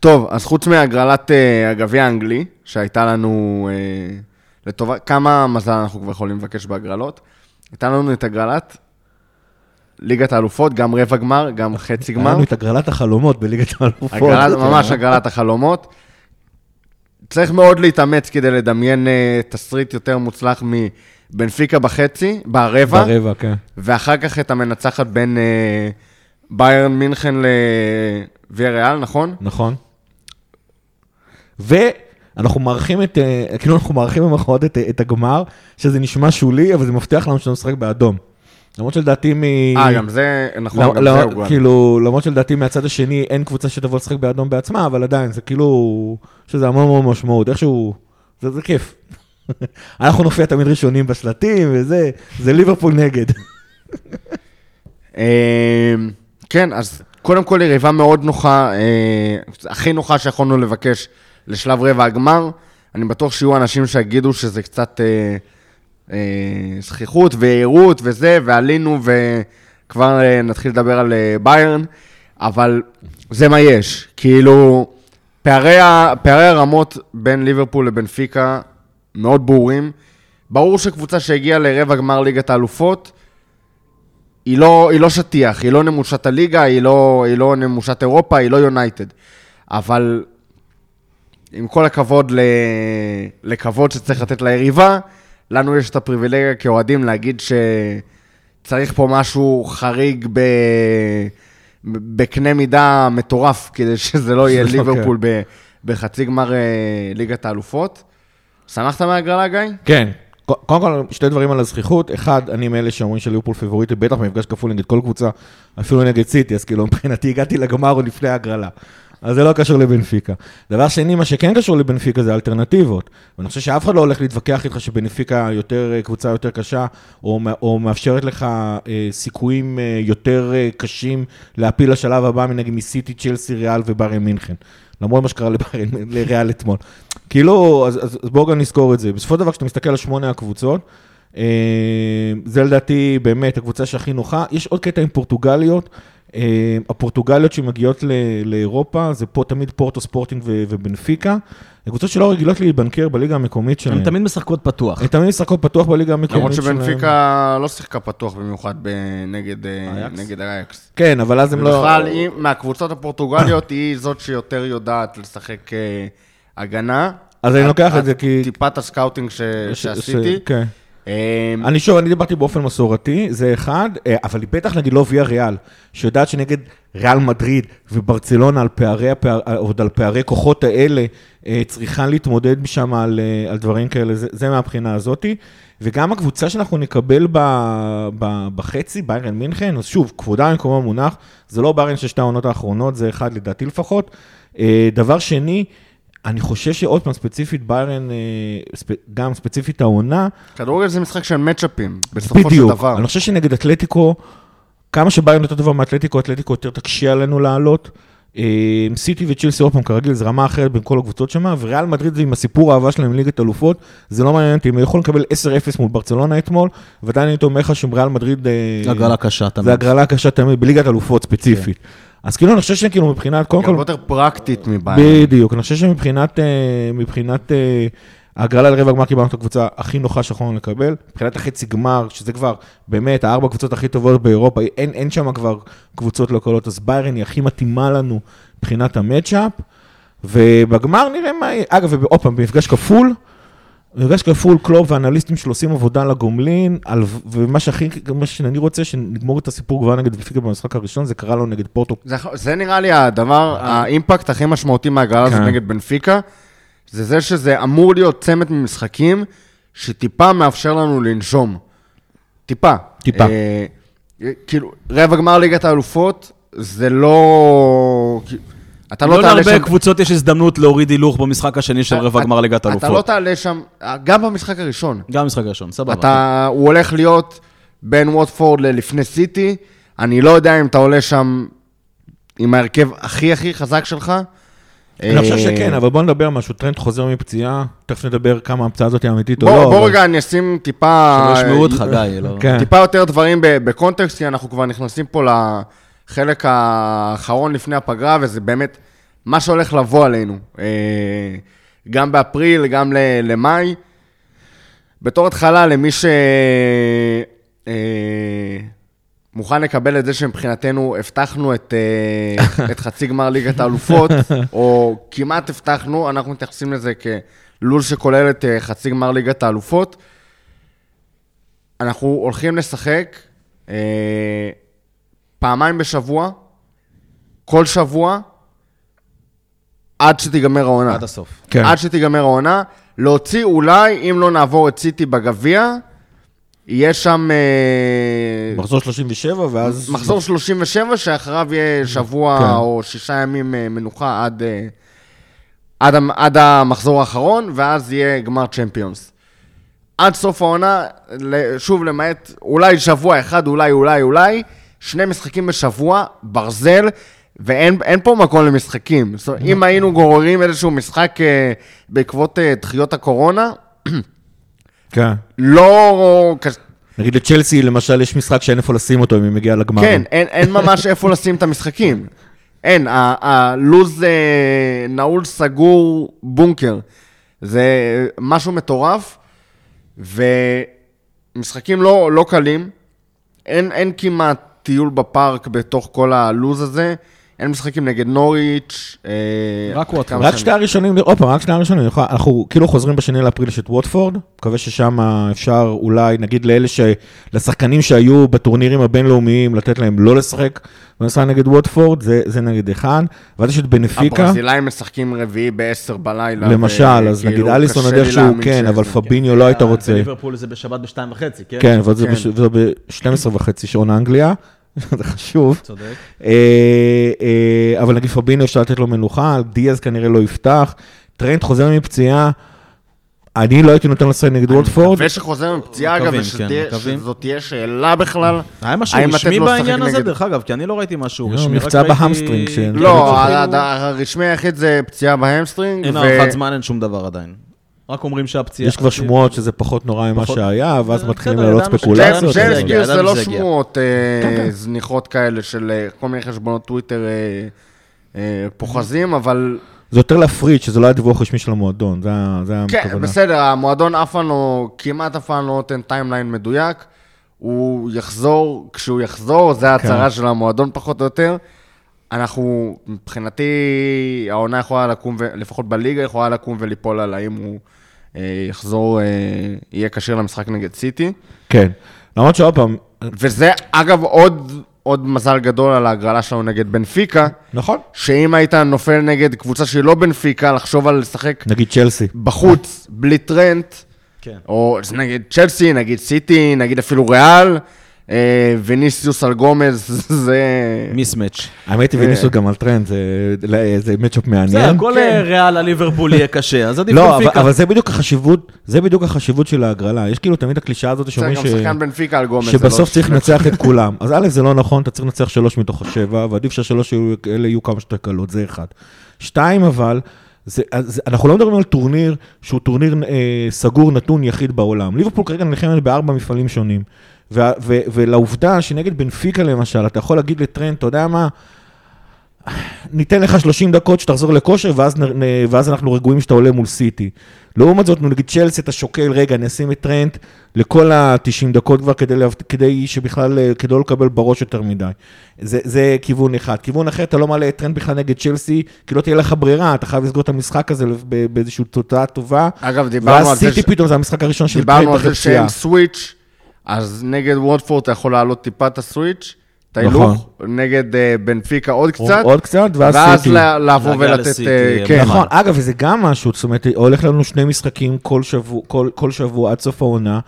טוב, אז חוץ מהגרלת הגביע האנגלי, שהייתה לנו לטובה, כמה מזל אנחנו כבר יכולים לבקש בהגרלות? הייתה לנו את הגרלת ליגת האלופות, גם רבע גמר, גם חצי היה גמר. לנו את הגרלת החלומות בליגת האלופות. הגרלת, ממש הגרלת החלומות. צריך מאוד להתאמץ כדי לדמיין אה, תסריט יותר מוצלח מבנפיקה בחצי, ברבע, ברבע, כן. ואחר כך את המנצחת בין אה, ביירן מינכן לוויה ריאל, נכון? נכון. ואנחנו מארחים את, אה, כאילו אנחנו מארחים במחאות את, את הגמר, שזה נשמע שולי, אבל זה מבטיח לנו שנשחק באדום. למרות שלדעתי מ... אה, גם זה, נכון, לא, גם לא, זה הוא גול. כאילו, למרות שלדעתי מהצד השני אין קבוצה שתבוא לשחק באדום בעצמה, אבל עדיין, זה כאילו, יש לזה המון המון משמעות, איכשהו, זה, זה כיף. אנחנו נופיע תמיד ראשונים בשלטים וזה, זה ליברפול נגד. אה, כן, אז קודם כל יריבה מאוד נוחה, אה, הכי נוחה שיכולנו לבקש לשלב רבע הגמר. אני בטוח שיהיו אנשים שיגידו שזה קצת אה, זכיחות ויהירות וזה, ועלינו וכבר אה, נתחיל לדבר על אה, ביירן, אבל זה מה יש. כאילו, פערי, פערי הרמות בין ליברפול לבנפיקה מאוד ברורים. ברור שקבוצה שהגיעה לרבע גמר ליגת האלופות, היא לא, היא לא שטיח, היא לא נמושת הליגה, היא לא, היא לא נמושת אירופה, היא לא יונייטד. אבל עם כל הכבוד ל... לכבוד שצריך לתת ליריבה, לנו יש את הפריבילגיה כאוהדים להגיד שצריך פה משהו חריג ב... בקנה מידה מטורף, כדי שזה לא יהיה לא ליברפול ב... בחצי גמר אה, ליגת האלופות. שמחת מהגרלה, גיא? כן. קודם כל, שתי דברים על הזכיחות. אחד, אני מאלה שאומרים שליברפול פיבוריטי, בטח במפגש כפול נגד כל קבוצה, אפילו נגד סיטי, אז כאילו מבחינתי הגעתי לגמר עוד לפני ההגרלה. אז זה לא קשור לבנפיקה. דבר שני, מה שכן קשור לבנפיקה זה אלטרנטיבות. ואני חושב שאף אחד לא הולך להתווכח איתך שבנפיקה יותר, אה, קבוצה יותר קשה, או, או מאפשרת לך אה, סיכויים אה, יותר אה, קשים להפיל לשלב הבא מנגד מסיטי, צ'לסי, ריאל ובארי מינכן. למרות מה שקרה לריאל אתמול. כאילו, אז, אז, אז בואו גם נזכור את זה. בסופו של דבר, כשאתה מסתכל על שמונה הקבוצות, אה, זה לדעתי באמת הקבוצה שהכי נוחה. יש עוד קטע עם פורטוגליות. אה, הפורטוגליות שמגיעות ל- לאירופה, זה פה תמיד פורטו ספורטינג ו- ובנפיקה. הקבוצות שלא רגילות להיבנקר בליגה המקומית שלהם. הן תמיד משחקות פתוח. הן תמיד משחקות פתוח בליגה המקומית למרות שלהם. שבנפיקה לא שיחקה פתוח במיוחד נגד אה, אייאקס? נגד אייאקס. כן, אבל אז הם לא... ובכלל, היא- מהקבוצות הפורטוגליות, היא זאת שיותר יודעת לשחק אה, הגנה. אז אני לוקח את זה כי... טיפת ה scouting ש- ש- שעשיתי. כן. אה, אני שוב, אני דיברתי באופן מסורתי, זה אחד, אה, אבל היא בטח נגיד לא ויה ריאל, שיודעת שנגד ריאל מדריד וברצלונה על פערי, הפער, עוד על פערי כוחות האלה, אה, צריכה להתמודד שם על, אה, על דברים כאלה, זה, זה מהבחינה הזאתי. וגם הקבוצה שאנחנו נקבל ב, ב, בחצי, ביירן מינכן, אז שוב, כבודה במקומו מונח, זה לא ביירן של שתי העונות האחרונות, זה אחד לדעתי לפחות. דבר שני, אני חושב שעוד פעם, ספציפית ביירן, אה, גם ספציפית העונה, כדורגל זה משחק של מצ'אפים, בסופו של בדיוק. דבר. אני חושב שנגד אתלטיקו, כמה שביירן יותר טובה מאתלטיקו, אתלטיקו יותר תקשה עלינו לעלות. אה, סיטי וצ'ילסי, עוד פעם, כרגיל, זה רמה אחרת בין כל הקבוצות שם, וריאל מדריד זה עם הסיפור האהבה שלהם ליגת אלופות, זה לא מעניין אותי, הם יכולים לקבל 10-0 מול ברצלונה אתמול, ועדיין אני אומר לך שריאל מדריד... אה, הגרלה קשה תמיד. זה הגרלה קשה תמיד, בליגת אלופות ספציפית. אז כאילו, אני חושב שכאילו מבחינת, קודם כל... הרבה יותר פרקטית מביירן. בדיוק, אני חושב שמבחינת אה, מבחינת, אה, ההגרלה לרבע גמר קיבלנו את הקבוצה הכי נוחה שיכולנו לקבל. מבחינת החצי גמר, שזה כבר באמת הארבע קבוצות הכי טובות באירופה, אין, אין שם כבר קבוצות לא קלות, אז ביירן היא הכי מתאימה לנו מבחינת המצ'אפ. ובגמר נראה מה. אגב, ועוד פעם, במפגש כפול, במפגש כפול, קלוב ואנליסטים שלו עושים עבודה לגומלין, על, ומה שהכי, מה שאני רוצה, שנגמור את הסיפור כבר נגד בנפיקה במשחק הראשון, זה קרה לו נגד פורטו. זה, זה נראה לי הדבר, האימפקט הכי משמעותי מההגרלה הזאת כן. נגד בנפיקה, זה זה שזה אמור להיות צמד ממשחקים שטיפה מאפשר לנו לנשום. טיפה. טיפה. אה, כאילו, רבע גמר ליגת האלופות, זה לא... אתה לא לא תעלה להרבה שם... קבוצות יש הזדמנות להוריד הילוך במשחק השני של רבע גמר ליגת אתה לא. תעלה שם, גם במשחק הראשון. גם במשחק הראשון, סבבה. אתה, הוא הולך להיות בין ווטפורד ללפני סיטי, אני לא יודע אם אתה עולה שם עם ההרכב הכי הכי חזק שלך. אני חושב אה, שכן, אבל בוא נדבר משהו, טרנד חוזר מפציעה, תכף נדבר כמה ההמצאה הזאת היא אמיתית או לא. בוא רגע אני אשים טיפה... שלא ישמעו אותך, גיא, לא... כן. טיפה יותר דברים ב- ב context, כי אנחנו כבר נכנסים פה לחלק האחרון לפני הפגרה, וזה באמת מה שהולך לבוא עלינו. אה, גם באפריל, גם למאי. בתור התחלה, למי ש... אה, לקבל את זה שמבחינתנו הבטחנו את, אה, את חצי גמר ליגת האלופות, או כמעט הבטחנו, אנחנו מתייחסים לזה כלול שכולל את חצי גמר ליגת האלופות. אנחנו הולכים לשחק פעמיים בשבוע, כל שבוע, עד שתיגמר העונה. עד הסוף. כן. עד שתיגמר העונה. להוציא אולי, אם לא נעבור את סיטי בגביע, יהיה שם אה, מחזור 37, ואז... מחזור 37, שאחריו יהיה שבוע כן. או שישה ימים אה, מנוחה עד, אה, עד, עד המחזור האחרון, ואז יהיה גמר צ'מפיונס. עד סוף העונה, ל- שוב, למעט אולי שבוע אחד, אולי, אולי, אולי, שני משחקים בשבוע, ברזל, ואין אין פה מקום למשחקים. זאת אומרת, אם היינו גוררים איזשהו משחק אה, בעקבות אה, דחיות הקורונה, כן. לא... נגיד לצ'לסי, למשל, יש משחק שאין איפה לשים אותו אם היא מגיעה לגמר. כן, אין, אין ממש איפה לשים את המשחקים. אין, הלו"ז אה, נעול, סגור, בונקר. זה משהו מטורף, ומשחקים לא, לא קלים. אין, אין כמעט טיול בפארק בתוך כל הלו"ז הזה. אין משחקים נגד נוריץ'. אה, רק ווטפורד. רק. שני הראשונים, עוד פעם, רק שני הראשונים, אנחנו כאילו חוזרים בשני לאפריל יש את ווטפורד, מקווה ששם אפשר אולי, נגיד לאלה ש... לשחקנים שהיו בטורנירים הבינלאומיים, לתת להם לא לשחק במשחק נגד ווטפורד, זה, זה נגד אחד, ואז יש את בנפיקה, הברזילאים משחקים רביעי ב-10 בלילה. למשל, אז וכאילו, נגיד אליסון לי שהוא כן, אבל פביניו לא היית רוצה. בליברפול זה בשבת בשתיים וחצי, כן? כן, וזה כן. ב-12 וחצי שעון אנגליה, זה חשוב. צודק. אה, אה, אבל נגיד פביניו אפשר לתת לו מנוחה, דיאז כנראה לא יפתח, טרנד חוזר מפציעה, אני לא הייתי נותן לשחק נגד ווטפורד. מקווה שחוזר מפציעה, אגב, ושתהיה- כן, תהיה שאלה בכלל. היה משהו רשמי בעניין הזה, דרך אגב, כי אני לא ראיתי משהו לא, רשמי. ראיתי- ב hamstring ש- לא, הד- הרשמי היחיד זה פציעה ב hamstring. אין הערכת זמן, אין שום דבר עדיין. רק אומרים שהפציעה... יש כבר שמועות שזה פחות נורא ממה שהיה, ואז מתחילים לעלות ספקולציות. ג'יימס פירס זה לא שזה יגיע. שמועות אה, כן, כן. זניחות כאלה של אה, כל מיני חשבונות טוויטר אה, פוחזים, אבל זה יותר להפריד, שזה לא היה דיווח רשמי של המועדון, זה ה- זה כן, הכוונה. בסדר, המועדון אף פעם לא, כמעט אף פעם לא נותן timeline מדויק. הוא יחזור, כשהוא יחזור, זה ההצהרה של המועדון פחות או יותר. אנחנו, מבחינתי, העונה יכולה לקום, ו- לפחות בליגה, יכולה לקום וליפול על האם הוא אה, יחזור, אה, יהיה כשיר למשחק נגד סיטי. כן. למרות שעוד פעם, וזה, אגב, עוד, עוד מזל גדול על ההגרלה שלנו נגד בנפיקה, נכון, שאם היית נופל נגד קבוצה שהיא לא בנפיקה, לחשוב על לשחק נגיד צ'לסי. בחוץ, בלי טרנט, כן. או נגיד צ'לסי, נגיד סיטי, נגיד אפילו ריאל, אה, ויניסיוס על גומז, זה... mismatch. האמת היא, ויניסיוס גם על טרנד, זה- זה matchup זה, מעניין. הכל כן. ריאל על ליברפול יהיה קשה, אז עדיף לא, אבל- בנפיקה. אבל זה בדיוק החשיבות, זה בדיוק החשיבות של ההגרלה. יש כאילו תמיד הקלישאה הזאת שאומרים גם ש... שחקן בנפיקה על גומז. זה שבסוף לא צריך לנצח את כולם. אז א', זה לא נכון, אתה צריך לנצח שלוש מתוך השבע, ועדיף שהשלוש האלה יהיו כמה שיותר קלות, זה אחד. שתיים, אבל, זה, אז, אנחנו לא מדברים על טורניר שהוא טורניר אה, סגור, נתון יחיד בעולם. ליברפול כרגע נלחמת בארבע מפעלים שונים. ו, ו, ולעובדה שנגד בנפיקה למשל, אתה יכול להגיד לטרנד, אתה יודע מה, ניתן לך 30 דקות שתחזור לכושר, ואז, נ, ואז אנחנו רגועים שאתה עולה מול סיטי. לעומת זאת, נגיד צ'לסי, אתה שוקל, רגע, אני אשים את טרנט לכל ה-90 דקות כבר כדי, להבט- כדי שבכלל, אה, כדי לא לקבל בראש יותר מדי. זה, זה כיוון אחד. כיוון אחר, אתה לא מעלה את טרנט בכלל נגד צ'לסי, כי לא תהיה לך ברירה, אתה חייב לסגור את המשחק הזה באיזושהי תוצאה טובה. אגב, דיברנו על ואז זה סיטי ש- פתאום זה המשחק הראשון של דיברנו טרנט על זה. שאין סוויץ', אז נגד וודפורד אתה יכול להעלות טיפה את הסוויץ', את נכון. ההילוך, נגד אה, בנפיקה עוד קצת, עוד קצת, ואז ואז לעבור ולתת... לסיטי, אה, כן, נכון, אגב, וזה גם משהו, זאת אומרת, הולך לנו שני משחקים כל שבוע, כל, כל שבוע עד סוף העונה,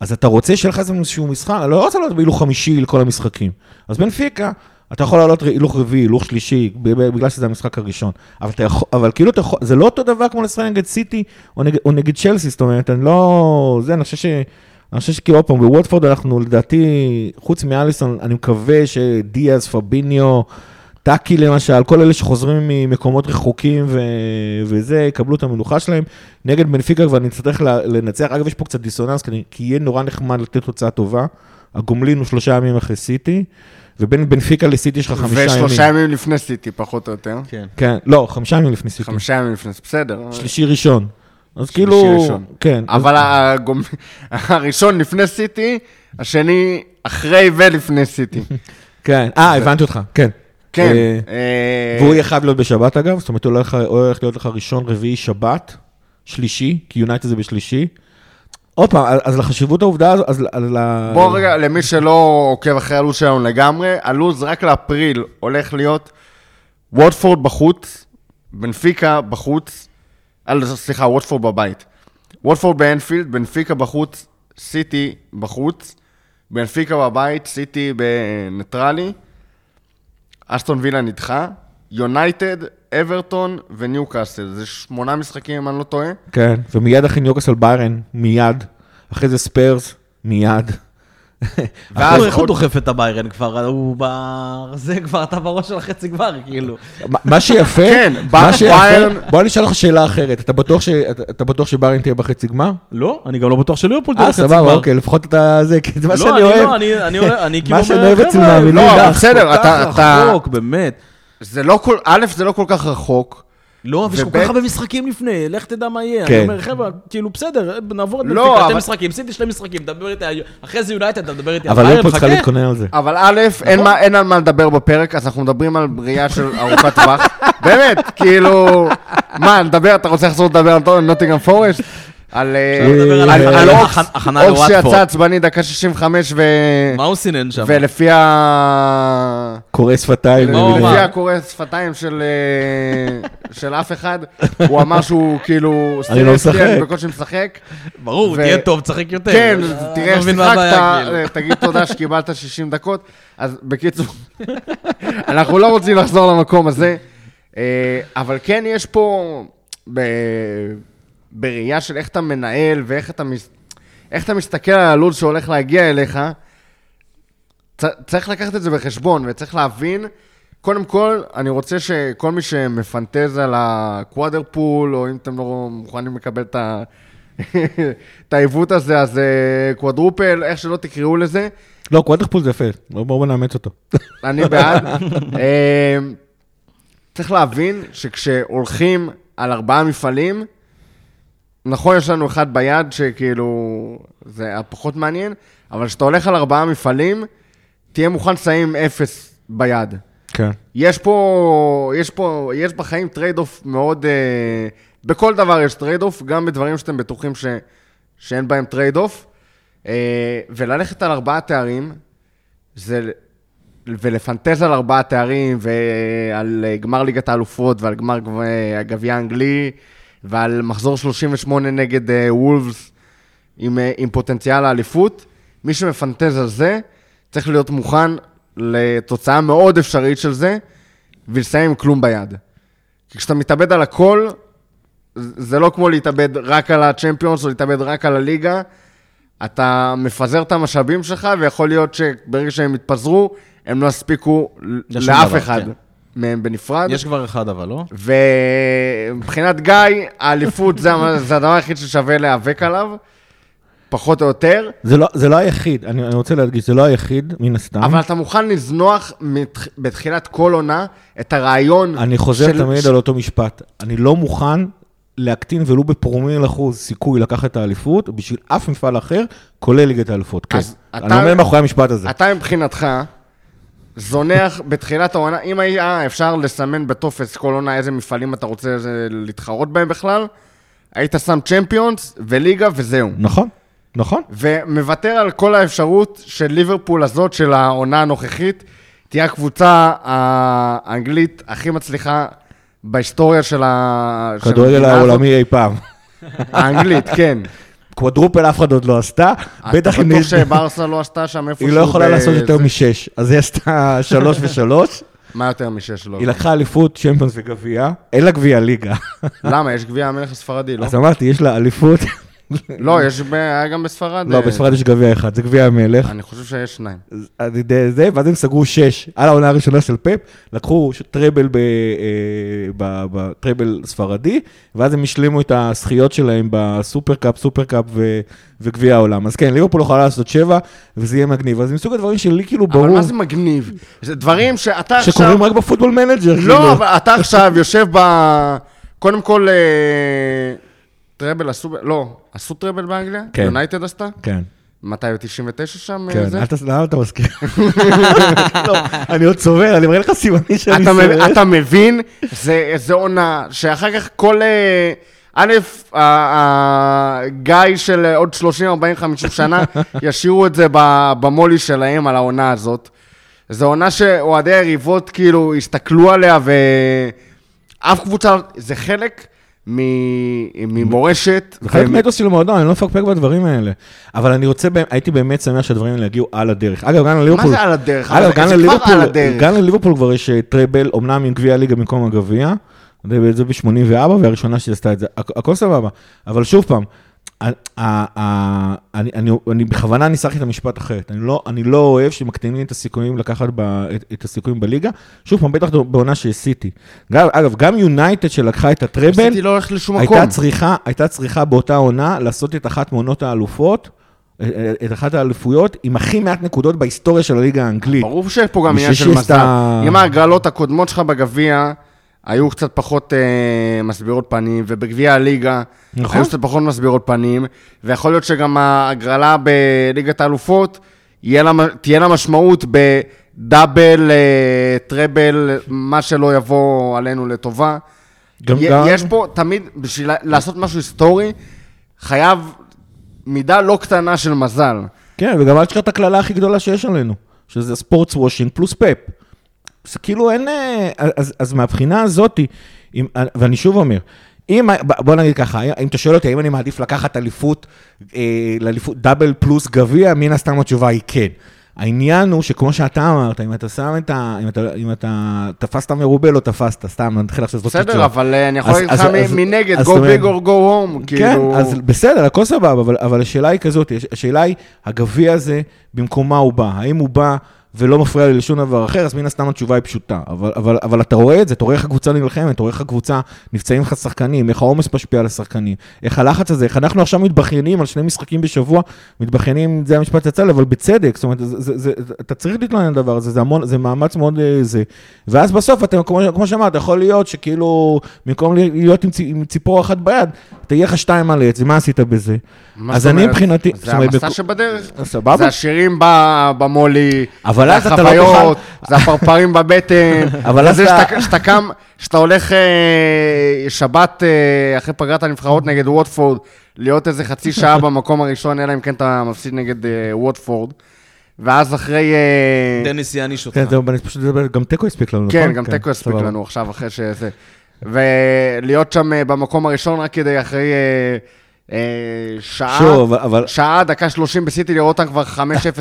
אז אתה רוצה שיהיה לך איזשהו משחק, אני לא רוצה לעלות בהילוך חמישי לכל המשחקים. אז בנפיקה, אתה יכול לעלות הילוך רביעי, הילוך שלישי, בגלל שזה המשחק הראשון. אבל, אתה יכול, אבל כאילו, אתה יכול, זה לא אותו דבר כמו לשחק נגד סיטי או נגד, או נגד צ'לסי, זאת אומרת, אני לא... זה, אני חושב ש... אני חושב שכאילו, עוד פעם, בוודפורד אנחנו לדעתי, חוץ מאליסון, אני מקווה שדיאז, פביניו, טאקי למשל, כל אלה שחוזרים ממקומות רחוקים ו... וזה, יקבלו את המנוחה שלהם. נגד בנפיקה כבר נצטרך לנצח. אגב, יש פה קצת דיסוננס, כי, כי יהיה נורא נחמד לתת תוצאה טובה. הגומלין הוא שלושה ימים אחרי סיטי, ובין בנפיקה לסיטי יש לך חמישה ימים. ושלושה ימים לפני סיטי, פחות או יותר. כן. כן, לא, חמישה ימים לפני סיטי. חמישה ימים לפני, בסדר. שלישי ראשון. אז כאילו, ראשון. כן. אז- אבל הגומ- הראשון לפני סיטי, השני אחרי ולפני סיטי. כן, אה, הבנתי אותך, כן. כן. אה, אה, והוא יהיה חייב להיות בשבת אגב, זאת אומרת, הוא הולך, להיות לך ראשון, רביעי, שבת, שלישי, כי יונייטד זה בשלישי. עוד פעם, אז לחשיבות העובדה הזו, אז ל... בוא רגע, למי שלא עוקב אחרי הלו"ז שלנו לגמרי, הלו"ז רק לאפריל הולך להיות ווטפורד בחוץ, בנפיקה בחוץ, סליחה, ווטפורד בבית. ווטפורד באנפילד, בנפיקה בחוץ, סיטי בחוץ, בנפיקה בבית, סיטי בניטרלי, אסטון וילה נדחה, יונייטד, אברטון וניוקאסל. זה שמונה משחקים, אם אני לא טועה. כן, ומיד אחרי ניוקאסל ביירן, מיד. אחרי זה ספרס, מיד. ואז איך הוא דוחף את הביירן כבר? הוא ב... זה כבר, אתה בראש של החצי גמר, כאילו. מה- שיפה, כן, מה שיפה, ביירן- בוא אני אשאל אותך שאלה אחרת. אתה בטוח שביירן תהיה בחצי גמר? לא, אני גם לא בטוח שליברפול תהיה אה, בחצי סבבה, גמר. אוקיי, לפחות אתה זה, כי זה מה לא, שאני אני אוהב. לא, אני- אני אוהב- אני כאילו מה שאני אוהב אצל חבר'ה, מאמינים, לא, לא, כל בסדר, כך אתה- אתה- רחוק, באמת. זה לא כל, א', זה לא כל כך רחוק. לא, ויש כל וב'- כך הרבה משחקים לפני, לך תדע מה יהיה. כן. אני אומר, חבר'ה, כאילו, בסדר, נעבור את לא, בנפיקה, שתי אבל- משחקים, סיטי שני משחקים, דבר איתי, אחרי זה יונייטד, אתה מדבר איתי אבל ליברפול צריכה חכה. להתכונן על זה. אבל א', אין, מה, אין על מה לדבר בפרק, אז אנחנו מדברים על בריאה של ארוכת טווח. באמת, כאילו, מה, נדבר, אתה רוצה לחזור לדבר על נוטינגרם פורסט? על... אה, על אוקס. שיצא עצבני דקה 65 ו... מה הוא סינן שם? ולפי ה... קורא שפתיים. לפי הקורא שפתיים של, אה, של אף אחד, הוא אמר שהוא כאילו... אני לא "סטילס לי, משחק." בקושי משחק. ברור, תהיה טוב, תשחק יותר. כן, תראה, לא הבעיה, שיחקת, כאילו. אה, תגיד תודה שקיבלת 60 דקות. אז בקיצור, אנחנו לא רוצים לחזור למקום הזה, אבל כן יש פה, בראייה של איך אתה מנהל ואיך אתה, מס- איך אתה מסתכל על הלו"ז שהולך להגיע אליך, צ- צריך לקחת את זה בחשבון וצריך להבין, קודם כל, אני רוצה שכל מי שמפנטז על ה quadruple, או אם אתם לא מוכנים לקבל את ה... את העיוות הזה, אז אה, quadruple, איך שלא תקראו לזה, לא, quadruple זה יפה, בואו בואו נאמץ אותו. אני בעד. אה, צריך להבין שכשהולכים על ארבעה מפעלים, נכון, יש לנו אחד ביד שכאילו, זה הפחות מעניין, אבל כשאתה הולך על ארבעה מפעלים, תהיה מוכן לסיים אפס ביד. כן. יש פה, יש פה, יש בחיים trade-off מאוד, אה, בכל דבר יש trade-off, גם בדברים שאתם בטוחים ש, שאין בהם trade-off. אה, וללכת על ארבעה תארים, זה, ולפנטז על ארבעה תארים, ועל אה, גמר ליגת האלופות, ועל גמר אה, הגביע האנגלי, ועל מחזור 38 נגד אה, וולפס עם, אה, עם פוטנציאל האליפות, מי שמפנטז על זה, צריך להיות מוכן לתוצאה מאוד אפשרית של זה, ולסיים עם כלום ביד. כי כשאתה מתאבד על הכל, זה לא כמו להתאבד רק על הצ'מפיונס או להתאבד רק על הליגה. אתה מפזר את המשאבים שלך, ויכול להיות שברגע שהם יתפזרו, הם לא יספיקו לאף דבר, אחד כן. מהם בנפרד. יש כבר אחד אבל, לא? ומבחינת גיא, האליפות זה, זה הדבר היחיד ששווה להיאבק עליו. פחות או יותר, זה לא, זה לא היחיד, אני, אני רוצה להדגיש, זה לא היחיד, מן הסתם. אבל אתה מוכן לזנוח מתח- בתחילת כל עונה את הרעיון אני חוזר של- תמיד ש- על אותו משפט. אני לא מוכן להקטין ולו בפרומיל אחוז סיכוי לקחת את האליפות בשביל אף מפעל אחר, כולל ליגת האלופות. כן. אז אני אתה- עומד מאחורי המשפט הזה. אתה מבחינתך זונח בתחילת העונה, אם היה אפשר לסמן בטופס כל עונה איזה מפעלים אתה רוצה איזה להתחרות בהם בכלל, היית שם צ'מפיונס וליגה וזהו. נכון, נכון. ומוותר על כל האפשרות של ליברפול הזאת, של העונה הנוכחית, תהיה הקבוצה האנגלית הכי מצליחה בהיסטוריה של ה... כדורגל. העולמי אי פעם. האנגלית, כן. קוואדרופל אף אחד עוד לא עשתה, בטח אתה אם בטוח יש... שברסה לא עשתה שם איפשהו? היא לא יכולה לעשות יותר משש, אז היא עשתה שלוש ושלוש, מה יותר משש לא? היא לקחה אליפות, צ'מפיונס וגביע, אין לה גביע ליגה. למה? יש גביע המלך הספרדי, לא? אז אמרתי, יש לה אליפות, לא, יש, היה גם בספרד. לא, אה, בספרד יש גביע אחד, זה גביע המלך. אני חושב שיש שניים. זה, ואז הם סגרו שש. על העונה הראשונה של פפ, לקחו treble, ב, אה, ב, ב, treble ספרדי, ואז הם השלימו את הזכיות שלהם בסופר קאפ, סופר קאפ ו, וגביע העולם. אז כן, ליברפול יכולה לעשות שבע, וזה יהיה מגניב. אז זה מסוג הדברים שלי כאילו ברור, אבל מה זה מגניב? זה דברים שאתה עכשיו... שקורים רק בפוטבול מנג'ר. לא, כאילו. אבל אתה עכשיו יושב ב... קודם כל, אה, טרבל עשו... לא, עשו טרבל באנגליה? כן. יונייטד עשתה? כן, מתי? ב-99 שם? כן, זה? אל תס- למה אתה מזכיר? לא, אני עוד צובר, אני מראה לך סימני שאני. סובל. אתה מבין? זה, עונה שאחר כך כל... אה, א', הגיא של עוד 30, 40, 50 שנה, ישאירו את זה במולי שלהם על העונה הזאת. זו עונה שאוהדי היריבות כאילו הסתכלו עליה, ואף קבוצה, זה חלק ממורשת. זה חלק מהאתוס של המועדון, אני לא מפקפק בדברים האלה. אבל אני רוצה, הייתי באמת שמח שהדברים האלה יגיעו על הדרך. אגב, גם מה לליברפול... זה על הדרך? אגב, גם לליברפול. גם לליברפול כבר יש אה, טראבל, אמנם עם גביע הליגה במקום הגביע, זה זה ב-84, והראשונה שעשתה את זה, הכ- הכל סבבה. אבל שוב פעם, אני, אני, אני בכוונה ניסחתי את המשפט אחרת. אני לא, אני לא אוהב שמקטינים את הסיכויים לקחת ב, את, את הסיכויים בליגה. שוב פעם, בטח בעונה של סיטי. אגב, גם יונייטד שלקחה את הטראבל, לא הולך לשום מקום. הייתה צריכה, הייתה צריכה באותה עונה לעשות את אחת מעונות האלופות, אה, את אחת האליפויות, עם הכי מעט נקודות בהיסטוריה של הליגה האנגלית. ברור שיש פה גם עניין של מזל. אם ההגרלות הקודמות שלך בגביע היו קצת פחות אה, מסבירות פנים, ובגביע הליגה נכון. היו קצת פחות מסבירות פנים, ויכול להיות שגם ההגרלה בליגת האלופות, לה, תהיה לה משמעות בדאבל, אה, טראבל, מה שלא יבוא עלינו לטובה. גם- י- גם- יש פה תמיד, בשביל לעשות משהו היסטורי, חייב מידה לא קטנה של מזל. כן, וגם אל תשכח את הקללה הכי גדולה שיש עלינו, שזה sports washing פלוס פפ. זה כאילו אין... אה, אז, אז מהבחינה הזאת, אם, ואני שוב אומר, אם, בוא נגיד ככה, אם אתה שואל אותי האם אני מעדיף לקחת אליפות, אה, לאליפות דאבל פלוס גביע, מן הסתם התשובה היא כן. העניין הוא שכמו שאתה אמרת, אם אתה שם את ה... אם אתה, אם אתה תפסת מרובה, לא תפסת, סתם, אני מתחיל עכשיו לעשות בסדר, אבל אה, אני יכול להגיד לך מנגד, go big or go home, כן, כאילו... אז בסדר, הכל סבבה, אבל, אבל השאלה היא כזאת, השאלה היא, הגביע הזה, במקום מה הוא בא? האם הוא בא ולא מפריע לי לשום דבר אחר, אז מן הסתם התשובה היא פשוטה. אבל, אבל, אבל אתה רואה את זה, אתה רואה איך הקבוצה נלחמת, אתה רואה איך הקבוצה, נפצעים לך שחקנים, איך העומס משפיע על השחקנים, איך הלחץ הזה, איך אנחנו עכשיו מתבכיינים על שני משחקים בשבוע, מתבכיינים, זה המשפט יצא לי, אבל בצדק, זאת אומרת, זה, זה, זה, אתה צריך להתלונן על הדבר הזה, זה המון, זה מאמץ מאוד אה, זה. ואז בסוף, אתה, כמו, כמו שאמרת, יכול להיות שכאילו, במקום להיות עם, עם ציפור אחת ביד, תהיה לך שתיים על עץ, ומה עשית בזה? מה אז אני? מבחינתי, זה המסע שבדרך. סבבה? זה השירים ב- במולי, אבל זה לא החוויות, זה הפרפרים בבטן, אבל זה אז אתה- שאתה- שאתה קם, שאתה הולך אה, שבת אה, אחרי פגרת הנבחרות נגד ווטפורד, להיות איזה חצי שעה במקום הראשון, אלא אם כן אתה מפסיד נגד אה, ווטפורד, ואז אחרי... אה, דניס יעניש אותך. כן, זהו, אני פשוט מדבר, גם תיקו הספיק לנו, נכון? כן, גם תיקו סבבה. לנו עכשיו, אחרי שזה. ולהיות שם אה, במקום הראשון רק כדי אחרי אה, אה, שעה, שוב, אבל- אבל- שעה, דקה שלושים בסיטי, לראות אותם כבר 5-0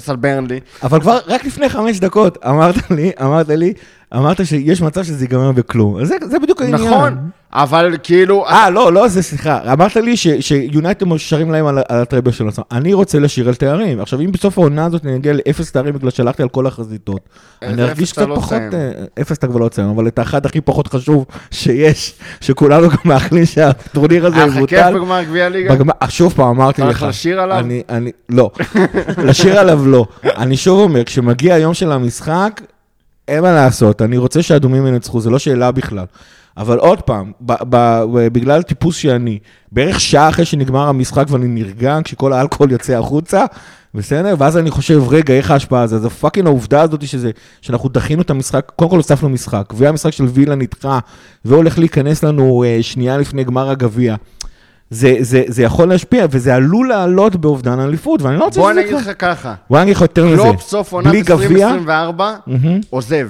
על ברנלי. אבל כבר רק לפני חמש דקות אמרת לי, אמרת לי, אמרת שיש מצב שזה ייגמר בכלום. אז זה, זה בדיוק העניין. נכון, אבל כאילו... אה, לא, לא זה, סליחה. אמרת לי שיונייטד שרים להם על, על הטרבל של עצמם. אני רוצה לשיר על תארים. עכשיו, אם בסוף העונה הזאת אני אגיע לאפס תארים בגלל שהלכתי על כל החזיתות, אני ארגיש קצת לא פחות... אה, אפס אתה כבר לא תסיים, אבל את האחד הכי פחות חשוב שיש, שכולנו גם מאחלים שהטורניר הזה היה לך כיף יבוטל. בגמר גביע הליגה? בגמר, שוב פעם, אמרתי לך. הולך לשיר עליו? אני, אני, לא. לשיר עליו לא. אני שוב אומר, כשמגיע היום של המשחק, אין מה לעשות, אני רוצה שהאדומים ינצחו, זה לא שאלה בכלל. אבל עוד פעם, ב, ב, בגלל טיפוס שאני, בערך שעה אחרי שנגמר המשחק ואני נרגע, כשכל האלכוהול יוצא החוצה, בסדר? ואז אני חושב, רגע, איך ההשפעה הזו? אז הפאקינג העובדה הזאת שזה, שאנחנו דחינו את המשחק, קודם כל הוספנו משחק, והמשחק של וילה נדחה, והולך להיכנס לנו אה, שנייה לפני גמר הגביע. זה, זה, זה יכול להשפיע, וזה עלול לעלות באובדן אליפות, ואני לא רוצה בוא שזה אני אגיד יקרה. לך ככה, בוא אני אגיד לך יותר מזה. קלופ סוף עונת בלי גביע, 2024 מהמם, עוזב.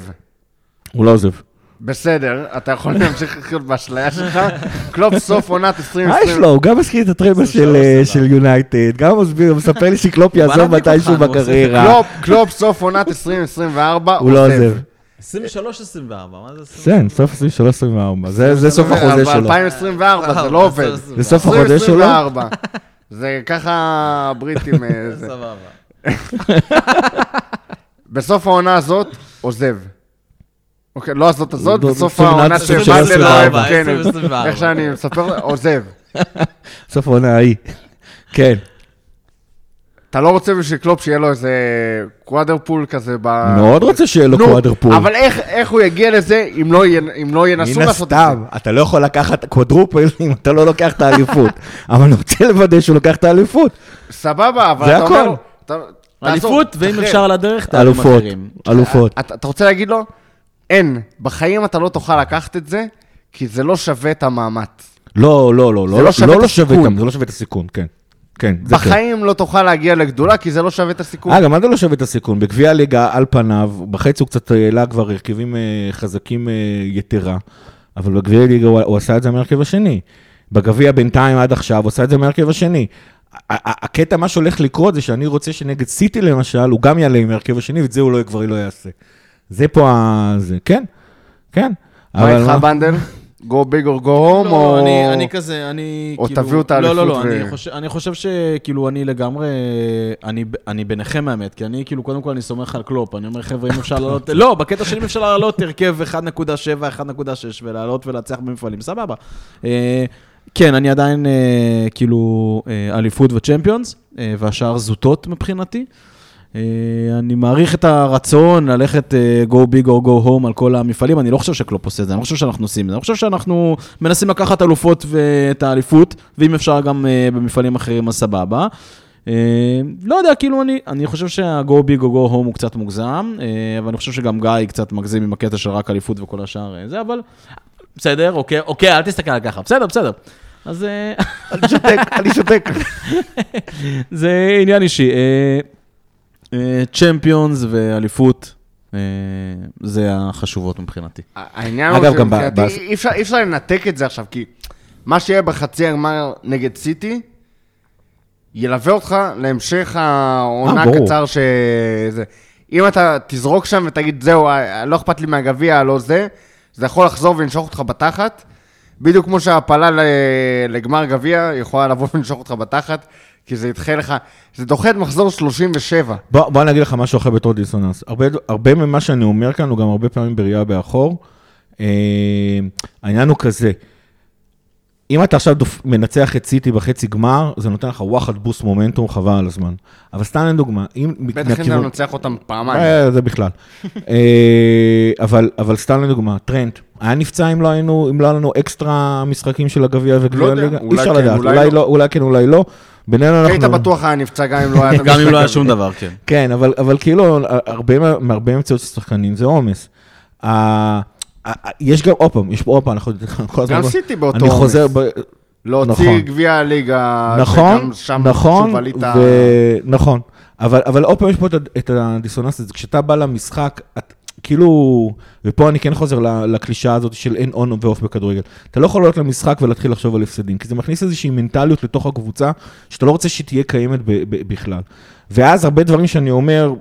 הוא לא עוזב. בסדר, אתה יכול להמשיך לחיות באשליה שלך. קלופ סוף עונת מה יש 2024. לו? הוא גם מזכיר את של, אה, של יונייטד, גם מסביר, הוא מספר לי שקלופ יעזוב מתישהו בקריירה. קלופ, סוף עונת 2024 הוא לא עוזב. 23-24, מה זה 20? כן, סוף 23-24, זה זה סוף החוזה שלו. ב-2024 זה לא עובד. זה סוף החוזה שלו? 2024. זה ככה הבריטים... אה, זה. סבבה. בסוף העונה הזאת, עוזב. אוקיי, לא הזאת הזאת, לא, בסוף העונה של 2024, באזל אוהב, כן, 2024. איך שאני מספר, עוזב. סוף העונה ההיא. כן. אתה לא רוצה בשביל קלופ שיהיה לו איזה קוואדרופל כזה ב... מאוד רוצה שיהיה לו נו, קוואדרופל. אבל איך, איך הוא יגיע לזה אם לא, אם לא ינסו מן לעשות את הסתם, אתה לא יכול לקחת קוואדרופל אם אתה לא לוקח את האליפות. אבל אני רוצה לוודא שהוא לוקח את האליפות. זה? סבבה, אבל זה אתה אומר אליפות, ואם. אפשר על הדרך, תארים אלופות, אחרים. אלופות. אתה, אתה רוצה להגיד לו? אין, בחיים אתה לא תוכל לקחת את זה, כי זה לא שווה את המאמץ. לא, לא, לא, זה לא, לא שווה לא, את לא זה לא שווה את הסיכון, כן. כן, זה כן. בחיים לא תוכל להגיע לגדולה, כי זה לא שווה את הסיכון. אגב, מה זה לא שווה את הסיכון? בגביע הליגה, על פניו, בחצי הוא קצת העלה כבר הרכבים אה, חזקים אה, יתרה, אבל בגביע הליגה הוא, הוא עשה את זה מהרכב השני. בגביע בינתיים עד עכשיו, הוא עשה את זה מהרכב השני. הקטע, מה שהולך לקרות זה שאני רוצה שנגד סיטי למשל, הוא גם יעלה עם ההרכב השני, ואת זה הוא לא, כבר לא יעשה. זה פה ה... זה, כן, כן. מה איתך בנדל? Go big or go home, לא, או... אני, אני כזה, אני או כאילו... תביאו את לא, לא, האליפות לא, ו- אני, חושב, אני חושב שכאילו אני לגמרי, אני, אני ביניכם האמת, כי אני כאילו, קודם כל אני סומך על קלופ, אני אומר, חבר'ה, אם אפשר לעלות, לא, בקטע שלי אפשר לעלות הרכב 1.7, 1.6 ולעלות ולהצליח במפעלים, סבבה. אה, כן, אני עדיין אה, כאילו אה, אליפות וצ'מפיונס, והשאר זוטות מבחינתי. אה, אני מעריך את הרצון ללכת אה, go big or go home על כל המפעלים, אני לא חושב שקלופ עושה את זה, אני לא חושב שאנחנו עושים את זה, אני חושב שאנחנו מנסים לקחת אלופות ואת האליפות, ואם אפשר גם אה, במפעלים אחרים, אז סבבה. לא יודע, כאילו אני, אני חושב שה-go big or go home הוא קצת מוגזם, אבל אני חושב שגם גיא קצת מגזים עם הקטע של רק אליפות וכל השאר זה, אבל בסדר, אוקיי, אוקיי, אל תסתכל על ככה, בסדר, בסדר. אז אני שותק, אני שותק. זה עניין אישי. צ'מפיונס ואליפות, אה, זה החשובות מבחינתי. העניין הוא שמבחינתי אי אפשר- לנתק את זה עכשיו, כי מה שיהיה בחצי הגמר נגד סיטי, ילווה אותך להמשך העונה אה. הקצר שזה. אם אתה תזרוק שם ותגיד, זהו, אה, לא אכפת לי מהגביע, לא זה, זה יכול לחזור ולנשוך אותך בתחת. בדיוק כמו שההפלה ל- לגמר גביע יכולה לבוא ולנשוך אותך בתחת, כי זה ידחה לך, זה דוחה את מחזור 37. בוא, בוא אני אגיד לך משהו אחר בתור דיסוננס. הרבה, הרבה ממה שאני אומר כאן הוא גם הרבה פעמים בראייה באחור. אה, העניין הוא כזה, אם אתה עכשיו דופ, מנצח את סיטי בחצי גמר, זה נותן לך וואחד בוסט מומנטום, חבל על הזמן. אבל סתם לדוגמה, אם... בטח אם אתה מנצח אותם פעמיים. אה, זה בכלל. אה, אבל, אבל סתם לדוגמה, טרנט, היה נפצע אם לא היינו, אם לא היה לנו אקסטרה משחקים של הגביע וגביע לא יודע, הליגה? אי אולי אפשר כן, אולי אולי לא. לא, אולי כן, אולי לא. בינינו אנחנו... היית בטוח היה נפצע גם אם לא היה... גם אם לא היה. שום דבר, כן. כן, אבל, כאילו, הרבה, מה- מהרבה אמצעות של שחקנים זה עומס. יש גם, עוד פעם, יש פה עוד פעם, אנחנו כל הזמן... גם סיטי באותו אני חוזר, עומס. ב- להוציא נכון. גביע הליגה, נכון, נכון, נכון. אבל, עוד פעם יש פה את הדיסוננס הזה, כשאתה בא למשחק, את, כאילו, ופה אני כן חוזר לקלישאה הזאת של אין און ואוף בכדורגל. אתה לא יכול לעלות למשחק ולהתחיל לחשוב על הפסדים, כי זה מכניס איזושהי מנטליות לתוך הקבוצה, שאתה לא רוצה שתהיה קיימת ב- ב- בכלל. ואז הרבה דברים שאני אומר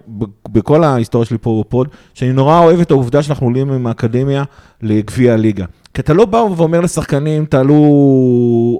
בכל ההיסטוריה שלי פה בפוד, שאני נורא אוהב את העובדה שאנחנו עולים עם האקדמיה לגביע הליגה. כי אתה לא בא ואומר לשחקנים, תעלו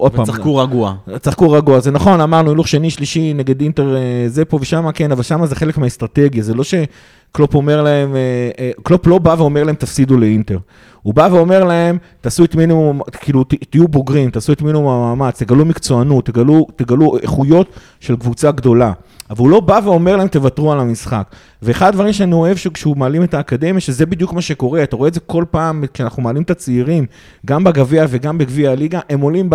עוד פעם. וצחקו רגוע. צחקו רגוע, זה נכון, אמרנו, הילוך שני, שלישי נגד אינטר, אה, זה פה ושם, כן, אבל שם זה חלק מהאסטרטגיה, זה לא שקלופ אומר להם, אה, אה, קלופ לא בא ואומר להם, תפסידו לאינטר. הוא בא ואומר להם, תעשו את מינימום, כאילו, תהיו בוגרים, תעשו את מינימום המאמץ, תגלו מקצוענות, תגלו, תגלו איכויות של קבוצה גדולה. אבל הוא לא בא ואומר להם, תוותרו על המשחק. ואחד הדברים שאני אוהב שכשהוא מעלים את האקדמיה, שזה בדיוק מה שקורה, אתה רואה את זה כל פעם כשאנחנו מעלים את הצעירים, גם בגביע וגם בגביע הליגה, הם עולים.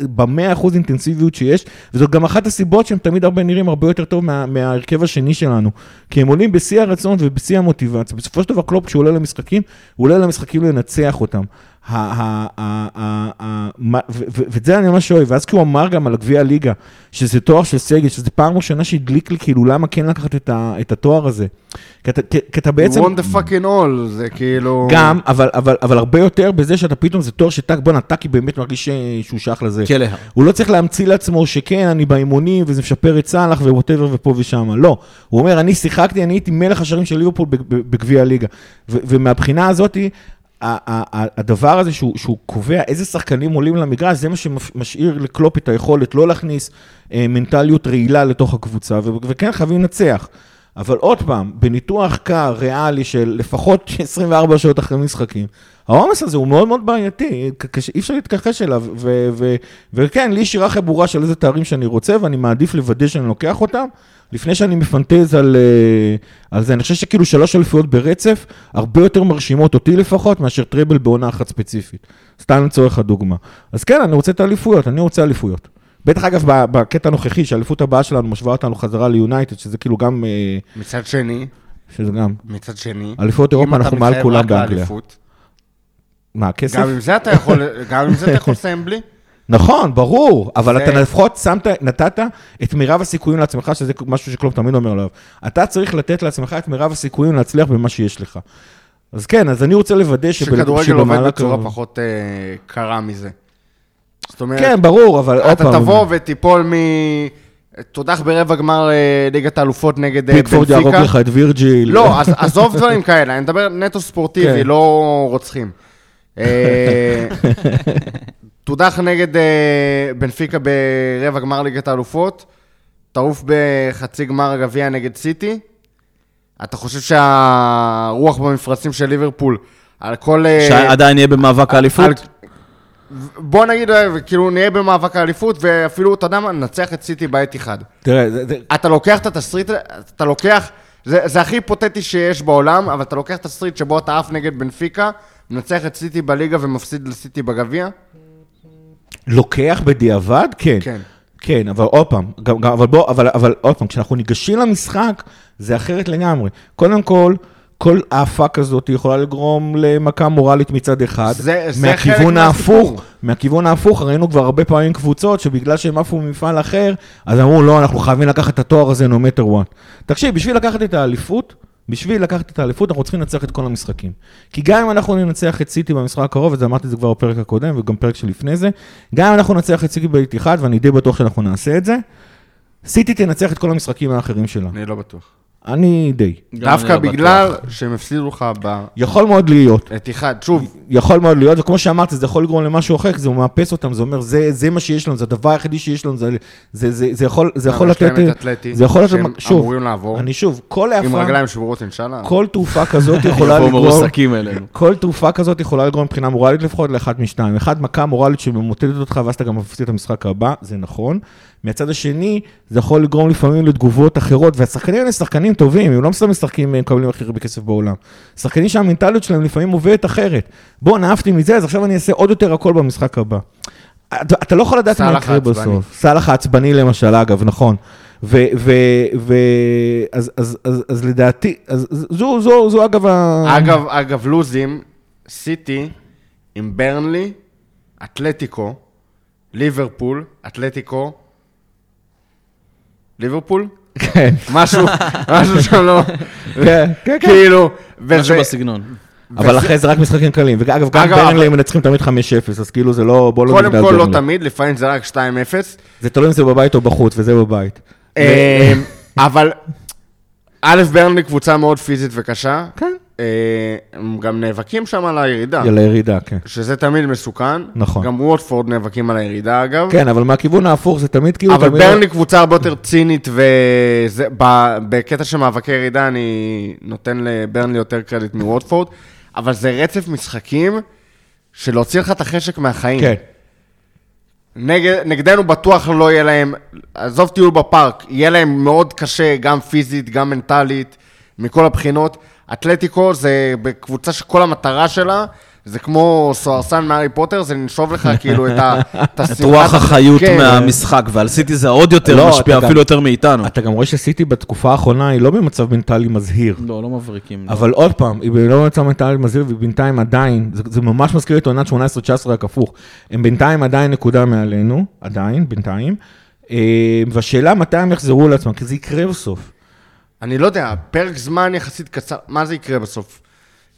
במאה אחוז אינטנסיביות שיש, וזאת גם אחת הסיבות שהם תמיד הרבה נראים הרבה יותר טוב מה, מההרכב השני שלנו. כי הם עולים בשיא הרצון ובשיא המוטיבציה. בסופו של דבר קלופ, כשהוא עולה למשחקים, הוא עולה למשחקים לנצח אותם. ואת זה אני ממש אוהב. ואז כשהוא אמר גם על הגביע הליגה, שזה תואר של סגל, שזה פעם ראשונה שהדליק לי, כאילו, למה כן לקחת את, התואר הזה? כי אתה, כי- כי בעצם... You want the fucking all, זה כאילו... גם, אבל, אבל, אבל הרבה יותר בזה שאתה פתאום, זה תואר שטאק, בואנה, טאקי באמת מרגיש שהוא שייך לזה. כלא. הוא לא צריך להמציא לעצמו שכן, אני באימונים, וזה משפר את סאלח וווטאבר ופה ושם. לא. הוא אומר, אני שיחקתי, אני הייתי מלך השערים של ליברפול בג- בגביע הליגה. ומהבחינה הזאתי, הדבר הזה שהוא, שהוא קובע איזה שחקנים עולים למגרש, זה מה שמשאיר לקלופ את היכולת לא להכניס אה, מנטליות רעילה לתוך הקבוצה, וכן חייבים לנצח. אבל עוד פעם, בניתוח קר, ריאלי, של לפחות 24 שעות אחרי משחקים, העומס הזה הוא מאוד מאוד בעייתי, אי אפשר להתכחש אליו, ו- ו- וכן, לי יש ירחיה ברורה של איזה תארים שאני רוצה, ואני מעדיף לוודא שאני לוקח אותם, לפני שאני מפנטז על, אה, על זה. אני חושב שכאילו שלוש אליפויות ברצף, הרבה יותר מרשימות אותי לפחות, מאשר טראבל בעונה אחת ספציפית. סתם לצורך הדוגמה. אז כן, אני רוצה את האליפויות, אני רוצה אליפויות. בטח אגב, בקטע הנוכחי, שהאליפות הבאה שלנו משווה אותנו חזרה ליונייטד, שזה כאילו גם, אה, מצד שני, שזה גם, מצד שני, אליפויות אירופה אנחנו מעל כולם באנגליה. מה, הכסף? גם עם זה אתה יכול, גם עם זה אתה יכול לסיים בלי? נכון, ברור, אבל אתה לפחות שמת, נתת את מירב הסיכויים לעצמך, שזה משהו שקלופ תמיד אומר עליו. אתה צריך לתת לעצמך את מירב הסיכויים להצליח במה שיש לך. אז כן, אז אני רוצה לוודא שב- שכדורגל עובד שבמהלך בצורה פחות אה, קרה מזה. זאת אומרת, כן, ברור, אבל עוד אתה פעם, תבוא ותיפול מ... תודח ברבע גמר אה, ליגת האלופות נגד אה, פיקפורד יהרוג בנפיקה. לך את וירג'יל. לא, אז עזוב דברים כאלה, אני מדבר נטו ספורטיבי, כן. לא רוצחים. אה, תודח נגד בנפיקה ברבע גמר ליגת האלופות, תעוף בחצי גמר הגביע נגד סיטי. אתה חושב שהרוח במפרצים של ליברפול, על כל... שעדיין יהיה במאבק האליפות? בוא נגיד, כאילו, נהיה במאבק האליפות, ואפילו, אתה יודע מה, ננצח את סיטי בעת אחד. תראה, זה- אתה לוקח את התסריט, אתה לוקח, זה, זה הכי היפותטי שיש בעולם, אבל אתה לוקח תסריט שבו אתה עף נגד בנפיקה, מנצח את סיטי בליגה ומפסיד לסיטי בגביע? לוקח בדיעבד? כן. כן. כן, אבל עוד פעם, גם, גם, אבל בוא, אבל, אבל עוד פעם, כשאנחנו ניגשים למשחק, זה אחרת לגמרי. קודם כל, כל האפה כזאת יכולה לגרום למכה מורלית מצד אחד. זה- זה מהכיוון חלק ההפוך, מהסיפור. מהכיוון ההפוך, ראינו כבר הרבה פעמים קבוצות שבגלל שהם עפו ממפעל אחר, אז אמרו, לא, אנחנו חייבים לקחת את התואר הזה no matter what. תקשיב, בשביל לקחת את האליפות, בשביל לקחת את האליפות, אנחנו צריכים לנצח את כל המשחקים. כי גם אם אנחנו ננצח את סיטי במשחק הקרוב, וזה אמרתי את זה כבר בפרק הקודם, וגם פרק שלפני זה, גם אם אנחנו ננצח את סיטי באיתיחד, ואני די בטוח שאנחנו נעשה את זה, סיטי תנצח את כל המשחקים האחרים שלה. אני לא בטוח. אני די. דווקא לא בגלל. שהם הפסידו לך יכול מאוד להיות. בעת אחד. שוב, יכול מאוד להיות, וכמו שאמרתי, זה יכול לגרום למשהו אחר, כי זה מאפס אותם, זה אומר, זה, זה מה שיש לנו, זה הדבר היחידי שיש לנו, זה, זה, זה, זה יכול, זה יכול יש להם לתת, את אתלטי, זה יכול לתת, שהם שוב, אמורים לעבור, אני שוב, כל עם העפה, רגליים שבורות אינשאללה. כל תעופה כזאת יכולה לגרום. כל תעופה כזאת יכולה לגרום מבחינה מורלית לפחות לאחת משתיים. אחד, מכה מורלית שממוטטת אותך, ואז אתה גם מפסיד את המשחק הבא, זה נכון. מהצד השני, זה יכול לגרום לפעמים לתגובות אחרות, והשחקנים האלה שחקנים טובים, הם לא סתם משחקים, הם מקבלים הכי הרבה כסף בעולם. שחקנים שהמנטליות שלהם לפעמים עובדת אחרת. בוא, נאפתי מזה, אז עכשיו אני אעשה עוד יותר הכל במשחק הבא. אתה, אתה לא יכול לדעת מה יקרה. בסוף. סאלח העצבני למשל, אגב, נכון. ו... ו... ו... אז, אז, אז, אז לדעתי, אז זו, זו, זו אגב ה... אגב, אגב, לוזים, סיטי עם ברנלי, אתלטיקו, ליברפול, אתלטיקו, ליברפול? כן, משהו, משהו שם לא... כן, כן, כן. כאילו, משהו וזה... בסגנון. אבל אחרי זה רק משחקים קלים. ואגב, גם ברנלי אבל- הם מנצחים תמיד 5-0, אז כאילו זה לא... בוא לא קודם כל לא. תמיד, לפעמים זה רק 2-0. זה תלוי אם זה בבית או בחוץ, וזה בבית. אה, אבל א', ברנלי קבוצה מאוד פיזית וקשה. כן. אה, הם גם נאבקים שם על הירידה, על הירידה, כן. שזה תמיד מסוכן. נכון. גם ווטפורד נאבקים על הירידה, אגב. כן, אבל מהכיוון ההפוך זה תמיד כאילו... אבל תמיד- ברנלי קבוצה הרבה יותר צינית, ובקטע של מאבקי ירידה אני נותן לברנלי יותר קרדיט מווטפורד, אבל זה רצף משחקים של להוציא לך את החשק מהחיים. כן. נגד, נגדנו בטוח לא יהיה להם, עזוב טיול בפארק, יהיה להם מאוד קשה, גם פיזית, גם מנטלית, מכל הבחינות. אתלטיקו זה בקבוצה שכל המטרה שלה, זה כמו סוהרסן מהארי פוטר, זה לנשוב לך כאילו את ה... את רוח החיות כן. מהמשחק, ועל סיטי זה עוד יותר לא, משפיע, אפילו יותר מאיתנו. אתה גם רואה שסיטי בתקופה האחרונה היא לא במצב מנטלי מזהיר. לא, לא מבריקים. אבל עוד פעם, היא לא במצב מנטלי מזהיר, והיא בינתיים עדיין, זה, זה ממש מזכיר את עונת 18-19 רק הפוך. הם בינתיים עדיין נקודה מעלינו, עדיין, בינתיים. אה, והשאלה מתי הם יחזרו לעצמם, כי זה יקרה בסוף. אני לא יודע, פרק זמן יחסית קצר, מה זה יקרה בסוף?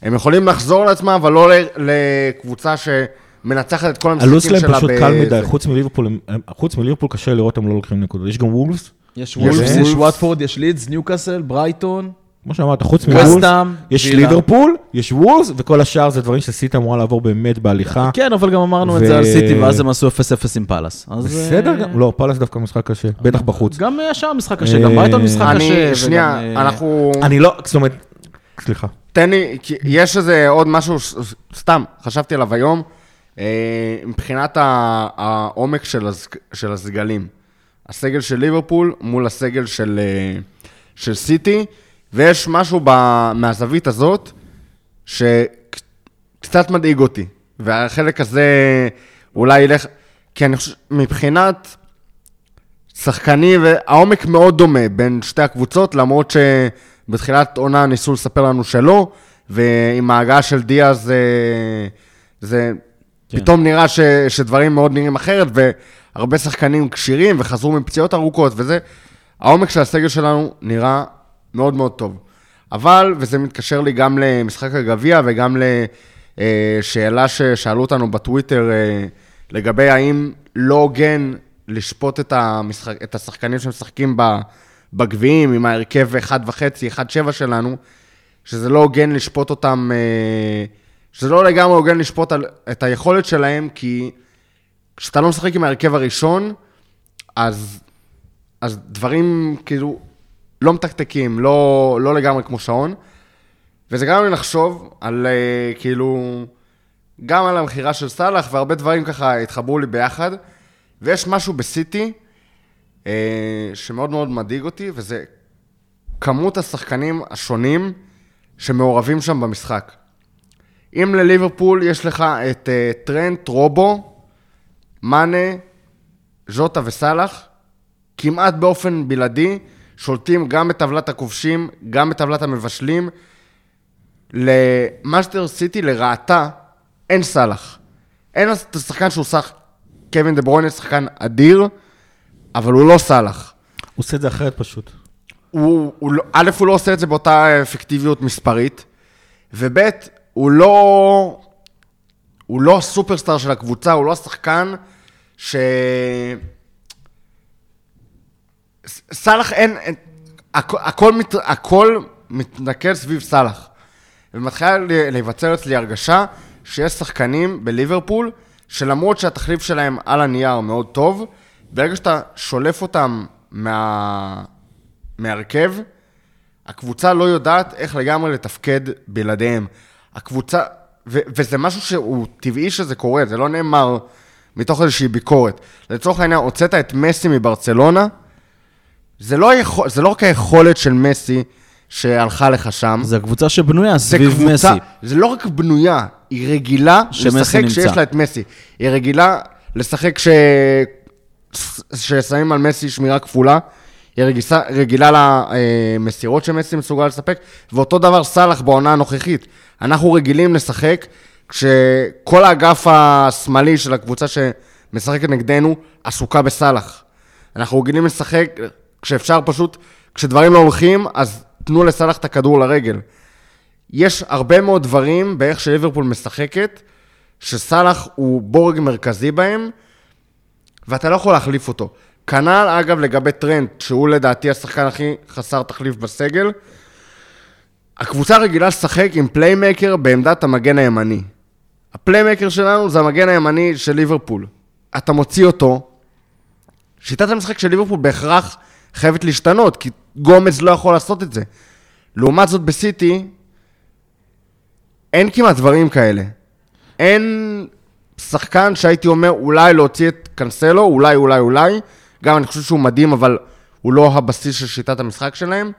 הם יכולים לחזור לעצמם, אבל לא לקבוצה שמנצחת את כל המשחקים הלו"ז שלה. שלהם פשוט בזה. קל מדי, חוץ מליברפול, חוץ מליברפול קשה לראות הם לא לוקחים נקודות. יש גם וולפס, יש וולפס, יש יש וואטפורד, יש לידס, ניוקאסל, ברייטון, כמו שאמרת, חוץ וסטאם, יש וילה. ליברפול, יש וולפס, וכל השאר זה דברים שסיטי אמורה לעבור באמת בהליכה. כן, אבל גם אמרנו את זה על סיטי, ואז הם עשו 0-0 עם פאלאס. אז, בסדר, אה, לא, פאלאס דווקא משחק קשה, בטח בחוץ. גם השאר משחק קשה, גם ברייטון משחק קשה. שנייה, אה, אנחנו... אני לא, זאת אומרת, סליחה. תן לי, יש איזה עוד משהו, סתם, חשבתי עליו היום, אה, מבחינת העומק של, הז, של הסגלים. הסגל של ליברפול מול הסגל של, אה, של סיטי, ויש משהו ב, מהזווית הזאת שקצת מדאיג אותי. והחלק הזה אולי ילך, כי אני חושב, מבחינת שחקני, והעומק מאוד דומה בין שתי הקבוצות, למרות שבתחילת עונה ניסו לספר לנו שלא, ועם ההגעה של דיאז זה, זה כן. כן. פתאום נראה ש, שדברים מאוד נראים אחרת, והרבה שחקנים כשירים וחזרו מפציעות ארוכות וזה. העומק של הסגל שלנו נראה מאוד מאוד טוב. אבל, וזה מתקשר לי גם למשחק הגביע וגם לשאלה ששאלו אותנו בטוויטר אה, לגבי האם לא הוגן לשפוט את, המשחק, את השחקנים שמשחקים בגביעים עם ההרכב 1.5, 1.7 שלנו, שזה לא הוגן לשפוט אותם, אה, שזה לא לגמרי הוגן לשפוט את היכולת שלהם, כי כשאתה לא משחק עם ההרכב הראשון, אז, אז דברים כאילו לא מתקתקים, לא, לא לגמרי כמו שעון. וזה גרם לי לחשוב על אה, כאילו, גם על המכירה של סאלח, והרבה דברים ככה התחברו לי ביחד. ויש משהו בסיטי אה, שמאוד מאוד מדאיג אותי, וזה כמות השחקנים השונים שמעורבים שם במשחק. אם לליברפול יש לך את אה, טרנט, רובו, מאנה, ז'וטה וסאלח, כמעט באופן בלעדי, שולטים גם בטבלת הכובשים, גם בטבלת המבשלים. למנצ'סטר סיטי, לרעתה, אין סאלח. אין את השחקן שהוא שח... קווין דה ברוינה שחקן אדיר, אבל הוא לא סאלח. הוא עושה את זה אחרת פשוט. הוא, הוא, לא- א', הוא לא עושה את זה באותה אפקטיביות מספרית, וב', הוא לא... הוא לא הסופרסטאר של הקבוצה, הוא לא השחקן ש... סאלח אין... אין הכ- הכל, מת, הכל מתנקז סביב סאלח. ומתחילה להיווצר אצלי הרגשה שיש שחקנים בליברפול, שלמרות שהתחליף שלהם על הנייר מאוד טוב, ברגע שאתה שולף אותם מה... מהרכב, הקבוצה לא יודעת איך לגמרי לתפקד בלעדיהם. הקבוצה, ו- וזה משהו שהוא טבעי שזה קורה, זה לא נאמר מתוך איזושהי ביקורת. לצורך העניין, הוצאת את מסי מברצלונה, זה לא, יכול, זה לא רק היכולת של מסי שהלכה לך שם, זה הקבוצה שבנויה סביב קבוצה, מסי. זה לא רק בנויה, היא רגילה לשחק נמצא. כשיש לה את מסי. היא רגילה לשחק ש... ששמים על מסי שמירה כפולה. היא רגיסה, רגילה למסירות שמסי מסוגל לספק, ואותו דבר סאלח בעונה הנוכחית. אנחנו רגילים לשחק כשכל האגף השמאלי של הקבוצה שמשחקת נגדנו עסוקה בסאלח. אנחנו רגילים לשחק כשאפשר פשוט, כשדברים לא הולכים, אז תנו לסאלח את הכדור לרגל. יש הרבה מאוד דברים באיך שליברפול משחקת, שסאלח הוא בורג מרכזי בהם, ואתה לא יכול להחליף אותו. כנ"ל, אגב, לגבי טרנד, שהוא לדעתי השחקן הכי חסר תחליף בסגל. הקבוצה רגילה לשחק עם playmaker בעמדת המגן הימני. ה playmaker שלנו זה המגן הימני של ליברפול. אתה מוציא אותו, שיטת המשחק של ליברפול בהכרח חייבת להשתנות, כי גומז לא יכול לעשות את זה. לעומת זאת בסיטי, אין כמעט דברים כאלה. אין שחקן שהייתי אומר אולי להוציא את קנסלו, אולי, אולי, אולי. גם אני חושב שהוא מדהים, אבל הוא לא הבסיס של שיטת המשחק שלהם,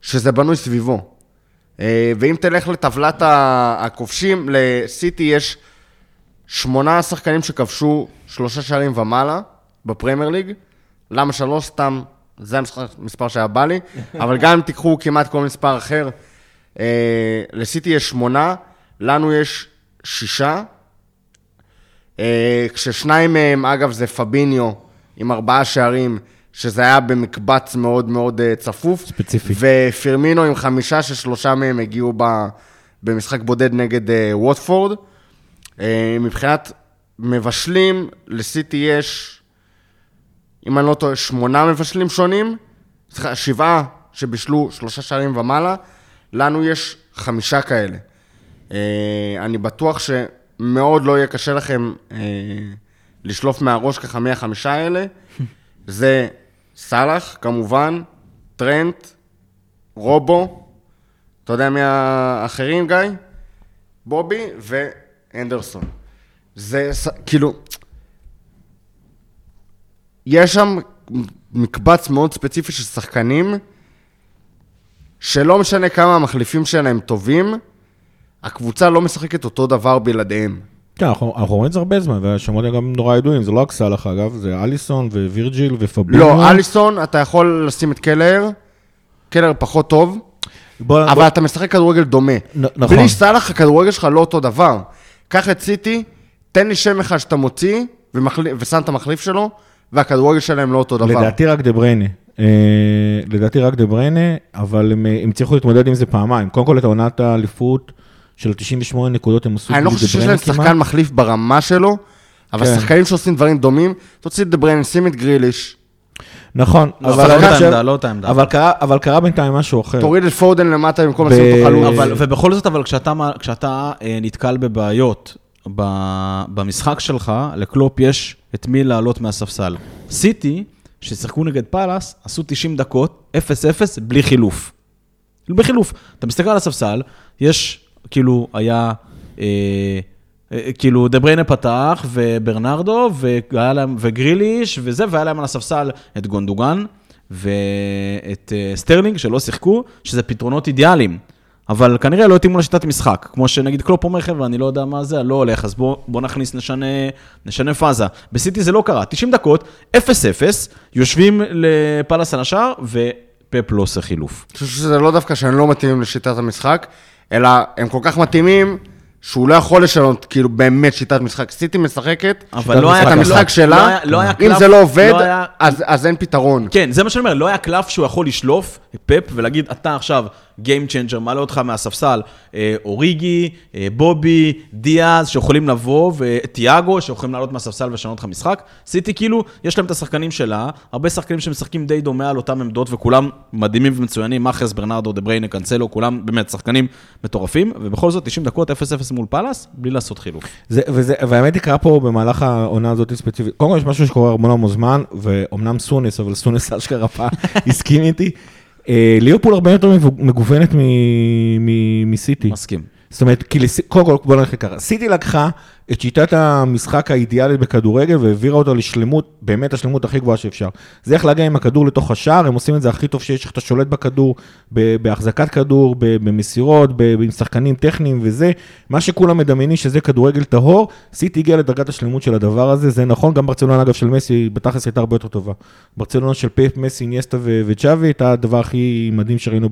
שזה בנוי סביבו. אה, ואם תלך לטבלת הכובשים, לסיטי יש שמונה שחקנים שכבשו שלושה שערים ומעלה בפרמייר ליג. למה שלוש? סתם, זה המספר שהיה בא לי. אבל גם אם תיקחו כמעט כל מספר אחר, אה, לסיטי יש שמונה, לנו יש שישה. אה, כששניים מהם, אגב, זה פביניו עם ארבעה שערים, שזה היה במקבץ מאוד מאוד אה, צפוף. ספציפי. ופירמינו עם חמישה, ששלושה מהם הגיעו ב, במשחק בודד נגד אה, ווטפורד. אה, מבחינת מבשלים, לסיטי יש, אם אני לא טועה, שמונה מבשלים שונים, סליחה, שבעה שבישלו שלושה שערים ומעלה, לנו יש חמישה כאלה. אה, אני בטוח שמאוד לא יהיה קשה לכם אה, לשלוף מהראש ככה מי החמישה האלה. זה סאלח, כמובן, טרנט, רובו, אתה יודע מי האחרים, גיא? בובי ואנדרסון. זה כאילו, יש שם מקבץ מאוד ספציפי של שחקנים, שלא משנה כמה המחליפים שלהם טובים, הקבוצה לא משחקת אותו דבר בלעדיהם. כן, אנחנו אנחנו רואים את זה הרבה זמן, והשמות הם גם נורא ידועים, זה לא רק סאלח אגב, זה אליסון ווירג'יל ופבינו. לא, אליסון, אתה יכול לשים את קלר, קלר פחות טוב, בוא- אבל אתה משחק כדורגל דומה. נ- נכון. בלי סאלח, הכדורגל שלך לא אותו דבר. קח את סיטי, תן לי שם אחד שאתה מוציא, ומחלי- ושם את המחליף שלו, והכדורגל שלהם לא אותו דבר. לדעתי רק דה ברוינה. אה, לדעתי רק דה ברוינה, אבל הם אה, הם הצליחו להתמודד עם זה פעמיים. קודם כל את העונת האליפות של 98 נקודות הם עשו אני לא חושב דה שיש ברוינה להם. שחקן מחליף ברמה שלו, אבל כן. שחקנים שעושים דברים דומים, תוציא את דה ברוינה, שים את גריליש, נכון, לא, אבל אבל אני לא את חושב- העמדה, לא את העמדה. אבל קרה- אבל קרה בינתיים משהו אחר. תוריד את פודן למטה במקום ב- לשים אותו חלוץ. אבל, ובכל זאת, אבל כשאתה, כשאתה אה, נתקל בבעיות במשחק שלך, לקלופ יש את מי לעלות מהספסל. סיטי, ששיחקו נגד פאלאס, עשו 90 דקות, 0-0, בלי חילוף. בלי חילוף. אתה מסתכל על הספסל, יש, כאילו, היה... אה, אה, כאילו, דה ברוינה פתח, וברנרדו, והיה להם, וגריליש, וזה, והיה להם על הספסל את גונדוגן, ואת אה, סטרלינג, שלא שיחקו, שזה פתרונות אידיאליים. אבל כנראה לא התאימו לשיטת משחק. כמו שנגיד קלופ אומר, חבר'ה, אני לא יודע מה זה, אני לא הולך, אז בוא, בוא נכניס, נשנה, נשנה פאזה. בסיטי זה לא קרה, 90 דקות, 0-0, יושבים לפאלאס על השער, ופפ לא עושה חילוף. אני חושב שזה לא דווקא שהם לא מתאימים לשיטת המשחק, אלא הם כל כך מתאימים, שהוא לא יכול לשנות, כאילו, באמת שיטת משחק. סיטי משחקת, אבל לא היה... את לא- המשחק לא שלה, היה- לא היה אם קלף- זה לא עובד, לא היה- אז אז אין פתרון. כן, זה מה שאני אומר, לא היה קלף שהוא יכול לשלוף, פפ, ולהגיד, אתה עכשיו Game Changer, מעלה אותך מהספסל, אה, אוריגי, אה, בובי, דיאז, שיכולים לבוא, וטיאגו, שיכולים לעלות מהספסל ולשנות לך משחק. סיטי כאילו, יש להם את השחקנים שלה, הרבה שחקנים שמשחקים די דומה על אותם עמדות, וכולם מדהימים ומצוינים, מאהרז, ברנרדו, דה בריינה, קאנסלו, כולם באמת שחקנים מטורפים, ובכל זאת 90 דקות, 0-0 מול פאלאס, בלי לעשות חילוף. זה, וזה, והאמת היא קרה פה במהלך העונה הזאת ספציפית. קודם כל יש משהו שקורה הרבה מאוד זמן, ואומנם סונס, אבל סונס אשכרה פעם הסכים איתי. אה, ליברפול הרבה יותר מגוונת מסיטי. מסכים. זאת אומרת, כי לס... קודם כל, בוא נלך ככה. סיטי לקחה את שיטת המשחק האידיאלית בכדורגל והעבירה אותה לשלמות, באמת השלמות הכי גבוהה שאפשר. זה איך להגיע עם הכדור לתוך השער, הם עושים את זה הכי טוב שיש, אתה שולט בכדור, בהחזקת כדור, במסירות, עם שחקנים טכניים וזה. מה שכולם מדמיינים שזה כדורגל טהור, סיטי הגיעה לדרגת השלמות של הדבר הזה, זה נכון, גם ברצלונה אגב של מסי, בתכלס הייתה הרבה יותר טובה. ברצלונה של פפ, מסי, אינייסטה וצ'אבי, הייתה הדבר הכי מדהים שראינו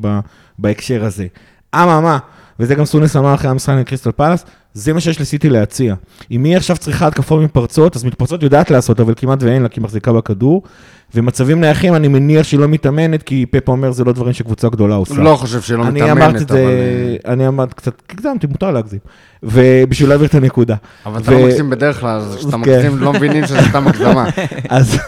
בהקשר הזה. אממה, וזה גם סונס אמר אחרי המשחק נגד קריסטל פלאס, זה מה שיש לסיטי להציע. אם היא עכשיו צריכה התקפות מתפרצות, אז מתפרצות יודעת לעשות, אבל כמעט ואין לה, כי היא מחזיקה בכדור. ומצבים נייחים, אני מניח שהיא לא מתאמנת, כי פפ אומר, זה לא דברים שקבוצה גדולה עושה. לא חושב שהיא לא אני מתאמנת, אמרתי את אבל... זה, אה, אני אמרתי קצת, הגזמתי, מותר להגזים. ובשביל להעביר את הנקודה. אבל אתה לא מגזים בדרך כלל, אז כשאתה כן. מגזים לא מבינים שזה סתם הגזמה. אז,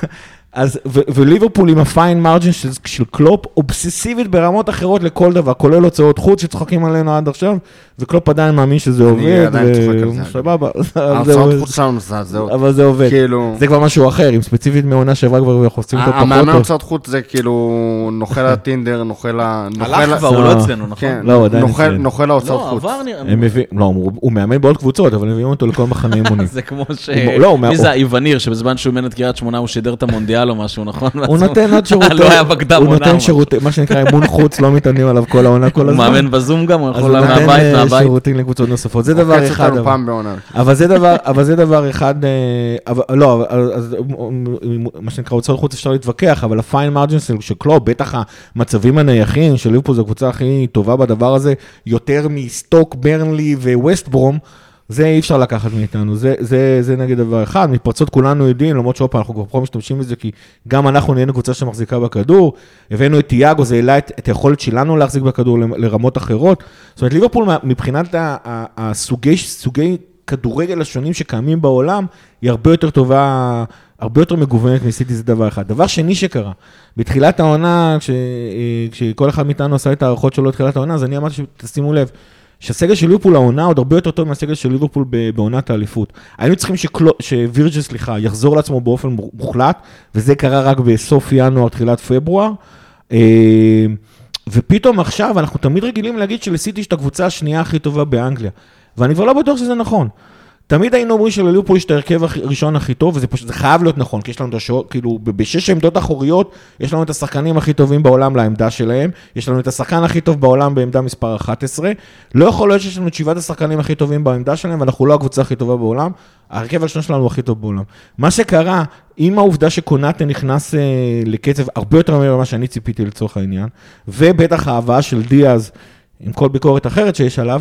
אז, וליברפול עם ה fine margin של, של קלופ, אובססיבית ברמות אחרות לכל דבר, כולל הוצאות חוץ שצוחקים עלינו עד עכשיו, וקלופ עדיין מאמין שזה עובד, עדיין צוחק על זה. סבבה, זה עובד. חוץ שלנו מזעזעות. אבל זה עובד. כאילו... זה כבר משהו אחר, אם ספציפית מעונה שעברה כבר אנחנו עושים אותו פחות המאמן טוב. הוצאות חוץ זה כאילו נוכל הטינדר, נוכל ה... הלך כבר, הוא לא. לא אצלנו, נכון? כן, לא, הוא עדיין נוכל- אצלנו. נוכל ההוצאות לא, חוץ. עבר נראה... לא, הוא מאמן בעוד קבוצות, אבל מביאים אותו לכל מחנה אימונים. זה כמו ש... לא, מי זה האיווניר, שבזמן שהוא אימן את קריית שמונה הוא שידר את המונדיאל או משהו, נכון? הוא נותן עוד שירותי, לא היה בקדם הוא עונה או נותן. שירותי, מה שנקרא אימון חוץ, לא מתעניינים עליו כל העונה, כל הוא הזמן. מאמן בזום גם, הוא אז יכול הוא נותן מהבית, אה, מהבית. שירותים לקבוצות נוספות, זה דבר אחד. אבל. זה דבר, אבל זה דבר אחד, אה, אבל, לא, אז, מה שנקרא הוצאות חוץ אפשר להתווכח, אבל הפיין מרג'ינס של קלוב, בטח המצבים הנייחים של ליברפול זו הקבוצה הכי טובה בדבר הזה, יותר מסטוק, ברנלי וווסט ברום. זה אי אפשר לקחת מאיתנו, זה, זה, זה נגיד דבר אחד, מתפרצות כולנו יודעים, למרות שעוד פעם אנחנו כבר פה משתמשים בזה, כי גם אנחנו נהיינו קבוצה שמחזיקה בכדור, הבאנו את תיאגו, זה העלה את, את היכולת שלנו להחזיק בכדור ל- לרמות אחרות. זאת אומרת, ליברפול מבחינת הסוגי, סוגי כדורגל השונים שקיימים בעולם, היא הרבה יותר טובה, הרבה יותר מגוונת מסיטי, זה דבר אחד. דבר שני שקרה, בתחילת העונה, כש, אה, כשכל אחד מאיתנו עשה את ההערכות שלו לתחילת העונה, אז אני אמרתי שתשימו לב, שהסגל של ליברפול העונה עוד הרבה יותר טוב מהסגל של ליברפול בעונת האליפות. היינו צריכים שקלו, שווירג'ל, סליחה, יחזור לעצמו באופן מוחלט, וזה קרה רק בסוף ינואר, תחילת פברואר. אה, ופתאום עכשיו, אנחנו תמיד רגילים להגיד שלסיטי יש את הקבוצה השנייה הכי טובה באנגליה. ואני כבר לא בטוח שזה נכון. תמיד היינו אומרים שלליברפול יש את ההרכב הראשון הכי טוב, וזה פשוט, זה חייב להיות נכון, כי יש לנו את השעות, כאילו, בשש עמדות אחוריות, יש לנו את השחקנים הכי טובים בעולם לעמדה שלהם, יש לנו את השחקן הכי טוב בעולם בעמדה מספר 11, לא יכול להיות שיש לנו את שבעת השחקנים הכי טובים בעמדה שלהם, ואנחנו לא הקבוצה הכי טובה בעולם, ההרכב הראשון שלנו הכי טוב בעולם. מה שקרה, עם העובדה שקונאטה נכנס אה, לקצב הרבה יותר ממה שאני ציפיתי לצורך העניין, ובטח ההבאה של דיאז, עם כל ביקורת אחרת שיש עליו,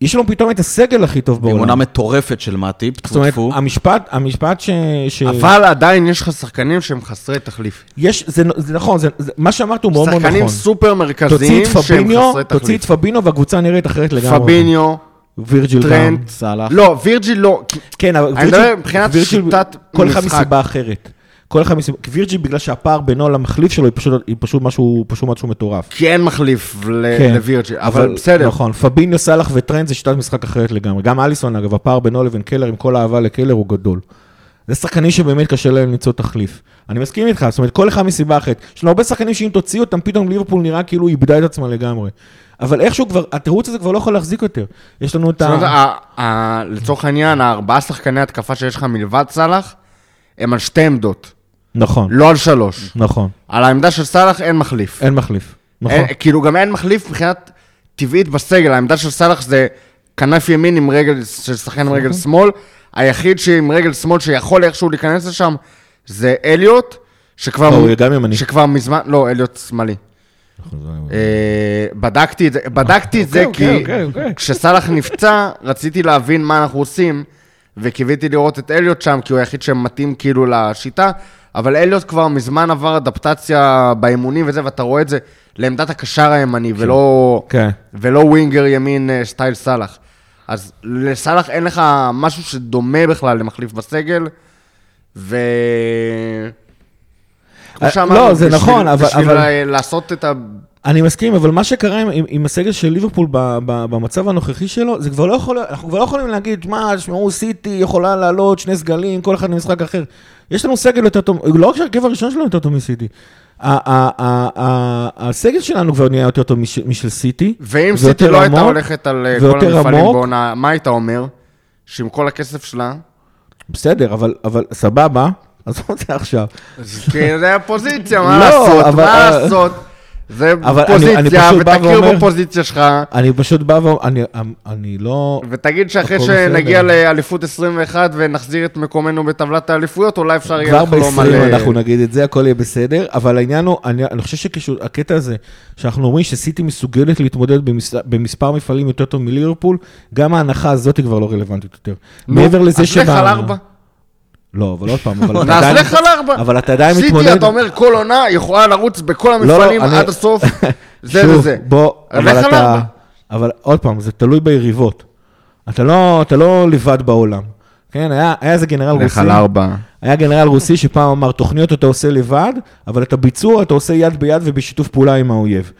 יש לנו פתאום את הסגל הכי טוב עם בעולם. עונה מטורפת של מאטיפ, זאת אומרת, טפו טפו. המשפט, המשפט ש... ש... אבל עדיין יש לך שחקנים שהם חסרי תחליף. יש, זה, זה נכון, זה, זה, מה שאמרת הוא מאוד מאוד נכון. שחקנים סופר תוציא מרכזיים שהם חסרי תוציא את תחליף. פביניו והקבוצה נראית אחרת לגמרי. פביניו, וירג'יל גם. טרנט, סאלח. לא, וירג'יל לא. כן, אבל אני מדבר מבחינת וירג'יל- שיטת כל אחד משחק. מסיבה אחרת. כל אחד מסיבה, כי וירג'יל בגלל שהפער בינו למחליף שלו היא פשוט, היא פשוט משהו, פשוט משהו מטורף. כי אין מחליף ל- כן. לווירג'יל, אבל בסדר. נכון, פביניו, סאלח וטרנט זה שיטת משחק אחרת לגמרי. גם אליסון, אגב, הפער בינו לבין קלהר, עם כל האהבה לקלהר, הוא גדול. זה שחקנים שבאמת קשה להם למצוא תחליף. אני מסכים איתך, זאת אומרת, כל אחד מסיבה אחרת. יש לנו הרבה שחקנים שאם תוציא אותם, פתאום ליברפול נראה כאילו איבדה את עצמה לגמרי. אבל איכשהו כבר, התירוץ הזה כבר לא יכול להחזיק יותר. יש לנו את ה- לצורך העניין, הארבעה שחקני התקפה שיש לך מלבד סאלח, הם על שתי עמדות, נכון, לא על שלוש. נכון. על העמדה של סאלח אין מחליף. אין מחליף. נכון. אין- כאילו גם אין מחליף מבחינת טבעית בסגל, העמדה של סאלח זה כנף ימין עם רגל, של שחקן עם רגל שמאל, היחיד שעם רגל שמאל שיכול איכשהו להיכנס לשם זה אליוט, שכבר... לא, הוא גם ימני. שכבר מזמן, לא, אליוט שמאלי. אה, בדקתי את זה, בדקתי את זה אוקיי, כי אוקיי, אוקיי. כשסאלח נפצע, רציתי להבין מה אנחנו עושים, וקיוויתי לראות את אליוט שם, כי הוא היחיד שמתאים כאילו לשיטה, אבל אליוט כבר מזמן עבר אדפטציה באימונים וזה, ואתה רואה את זה לעמדת הקשר הימני, ולא, כן. ולא ווינגר ימין אה, סטייל סאלח. אז לסאלח אין לך משהו שדומה בכלל למחליף בסגל, ו... כמו אה, שאמרנו, לא, זה בשביל- נכון, אבל- בשביל אבל- לעשות את ה... אני מסכים, אבל מה שקרה עם, עם, עם הסגל של ליברפול ב, ב, במצב הנוכחי שלו, זה כבר לא יכול, אנחנו כבר לא יכולים להגיד, מה, תשמעו, סיטי יכולה לעלות שני סגלים, כל אחד במשחק אחר. יש לנו סגל יותר טוב, לא רק שהרכב הראשון שלנו יותר טוב מסיטי. הסגל שלנו כבר נהיה יותר טוב מש, משל סיטי. ואם סיטי לא הייתה הולכת על אה, כל המפעלים. בעונה, מה היית אומר? שעם כל הכסף שלה, בסדר, אבל, אבל סבבה, עזוב את זה עכשיו. כי זה הפוזיציה, מה לא, לעשות? מה אה, לעשות? זה אבל אני- אני פוזיציה, פשוט בא ותכיר ואומר- בפוזיציה שלך, אני פשוט בא ואומר, אני, אני לא... ותגיד שאחרי שנגיע. לאליפות 21 ונחזיר את מקומנו בטבלת האליפויות, אולי אפשר יהיה כבר לחלום על... ב-20 אה, אנחנו נגיד את זה, הכל יהיה בסדר, אבל העניין הוא, אני, אני חושב שהקטע הזה, שאנחנו אומרים שסיטי מסוגלת להתמודד במס, במספר מפעלים יותר טוב מליברפול, גם ההנחה הזאת היא כבר לא רלוונטית יותר. נו, מעבר לזה אז לך על ארבע. לא, אבל עוד פעם, אבל אתה עדיין... על ארבע. אבל אתה עדיין סיטי, מתמודד... אתה אומר, כל עונה יכולה לרוץ בכל לא, המפעלים אני- עד הסוף, זה שוב, וזה. בוא, לך אבל אתה... אבל עוד פעם, זה תלוי ביריבות. אתה לא, אתה לא לבד בעולם. כן, היה היה איזה גנרל לך רוסי. על ארבע. היה גנרל רוסי שפעם אמר, תוכניות אתה עושה לבד, אבל את הביצוע אתה עושה יד ביד ובשיתוף פעולה עם האויב.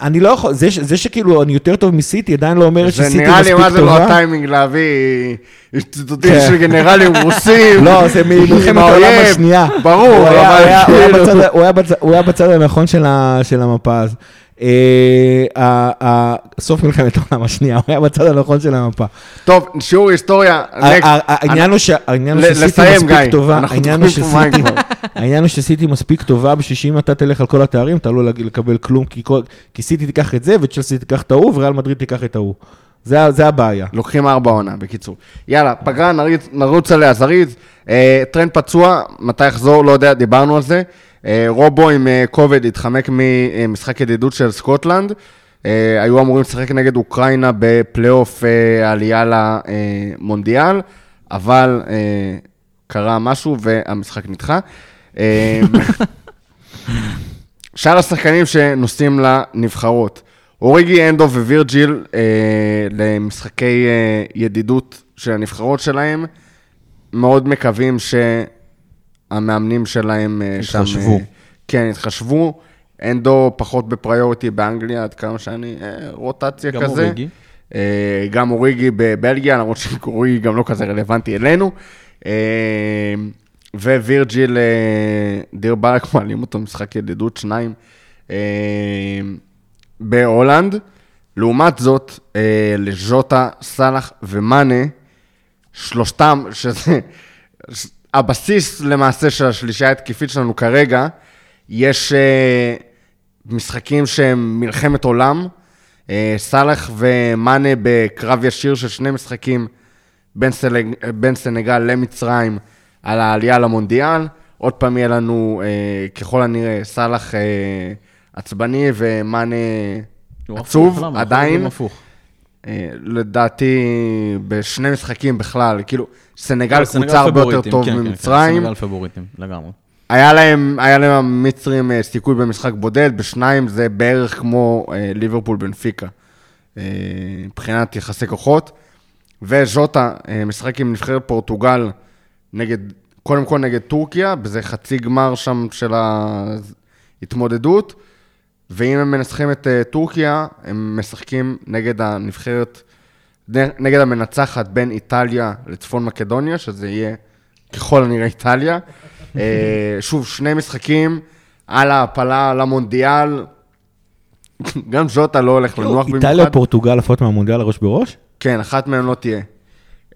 אני לא יכול, זה, זה שכאילו אני יותר טוב מסיטי, עדיין לא אומר זה שסיטי נראה לי מספיק מה זה לא טובה. הטיימינג להביא ציטוטים כן. של גנרלים רוסים. לא, זה ממלחמת עם העולם. השנייה. ברור, אבל הוא היה בצד- הנכון של המפה אז. אה, סוף מלחמת העולם השנייה, הוא היה בצד הנכון של המפה. טוב, שיעור היסטוריה. העניין הוא שסיטי מספיק. טובה, העניין הוא שסיטי- מספיק טובה בשביל שאם אתה תלך על כל התארים, אתה לא לקבל כלום, כי סיטי תיקח את זה, וצ'לסי תיקח את ההוא, וריאל מדריד תיקח את ההוא. זה זה הבעיה. לוקחים ארבע עונה, בקיצור. יאללה, פגרה, נריץ, נרוץ עליה זריז. אה, טרנט פצוע, מתי יחזור, לא יודע, דיברנו על זה. אה, רובו עם אה, קוביד התחמק ממשחק ידידות של סקוטלנד. אה, היו אמורים לשחק נגד אוקראינה בפלייאוף אה, עלייה למונדיאל, אבל אה, קרה משהו והמשחק נדחה. אה, שאר השחקנים שנוסעים לנבחרות. אוריגי, אנדו ווירג'יל אה, למשחקי אה, ידידות של הנבחרות שלהם, מאוד מקווים שהמאמנים שלהם אה, שם... יתחשבו. אה, כן, יתחשבו. אנדו פחות בפריוריטי באנגליה, עד כמה שאני... אה, רוטציה גם כזה. אוריגי. אה, גם אוריגי בבלגיה, למרות שאוריגי גם לא כזה רלוונטי אלינו. ווירג'יל, דיר בארק מעלים אותו משחק ידידות, שניים. בהולנד. לעומת זאת, לז'וטה, סאלח ומאנה, שלושתם, שזה הבסיס למעשה של השלישייה ההתקפית שלנו כרגע, יש אה, משחקים שהם מלחמת עולם. אה, סאלח ומאנה בקרב ישיר של שני משחקים בין, סלג, בין סנגל למצרים על העלייה למונדיאל. עוד פעם יהיה לנו, אה, ככל הנראה, סאלח אה, עצבני ומאנה עצוב? עדיין. הפוך. אה, לדעתי, בשני משחקים בכלל, כאילו, סנגל סנגל קבוצה הרבה יותר טוב כן, כן, כן, ממצרים. סנגל פבוריטים, לגמרי. היה להם, היה להם המצרים אה, סיכוי במשחק בודד, בשניים זה בערך כמו אה, ליברפול בנפיקה, אה, מבחינת יחסי כוחות. וז'וטה אה, משחק עם נבחרת פורטוגל נגד, קודם כל נגד טורקיה, וזה חצי גמר שם של ההתמודדות. ואם הם מנצחים את אה, טורקיה, הם משחקים נגד הנבחרת, נגד המנצחת בין איטליה לצפון מקדוניה, שזה יהיה ככל הנראה איטליה. אה, שוב, שני משחקים על ההעפלה למונדיאל. גם ז'וטה לא הולך לנוח במיוחד. איטליה או פורטוגל עפות מהמונדיאל ראש בראש? כן, אחת מהן לא תהיה.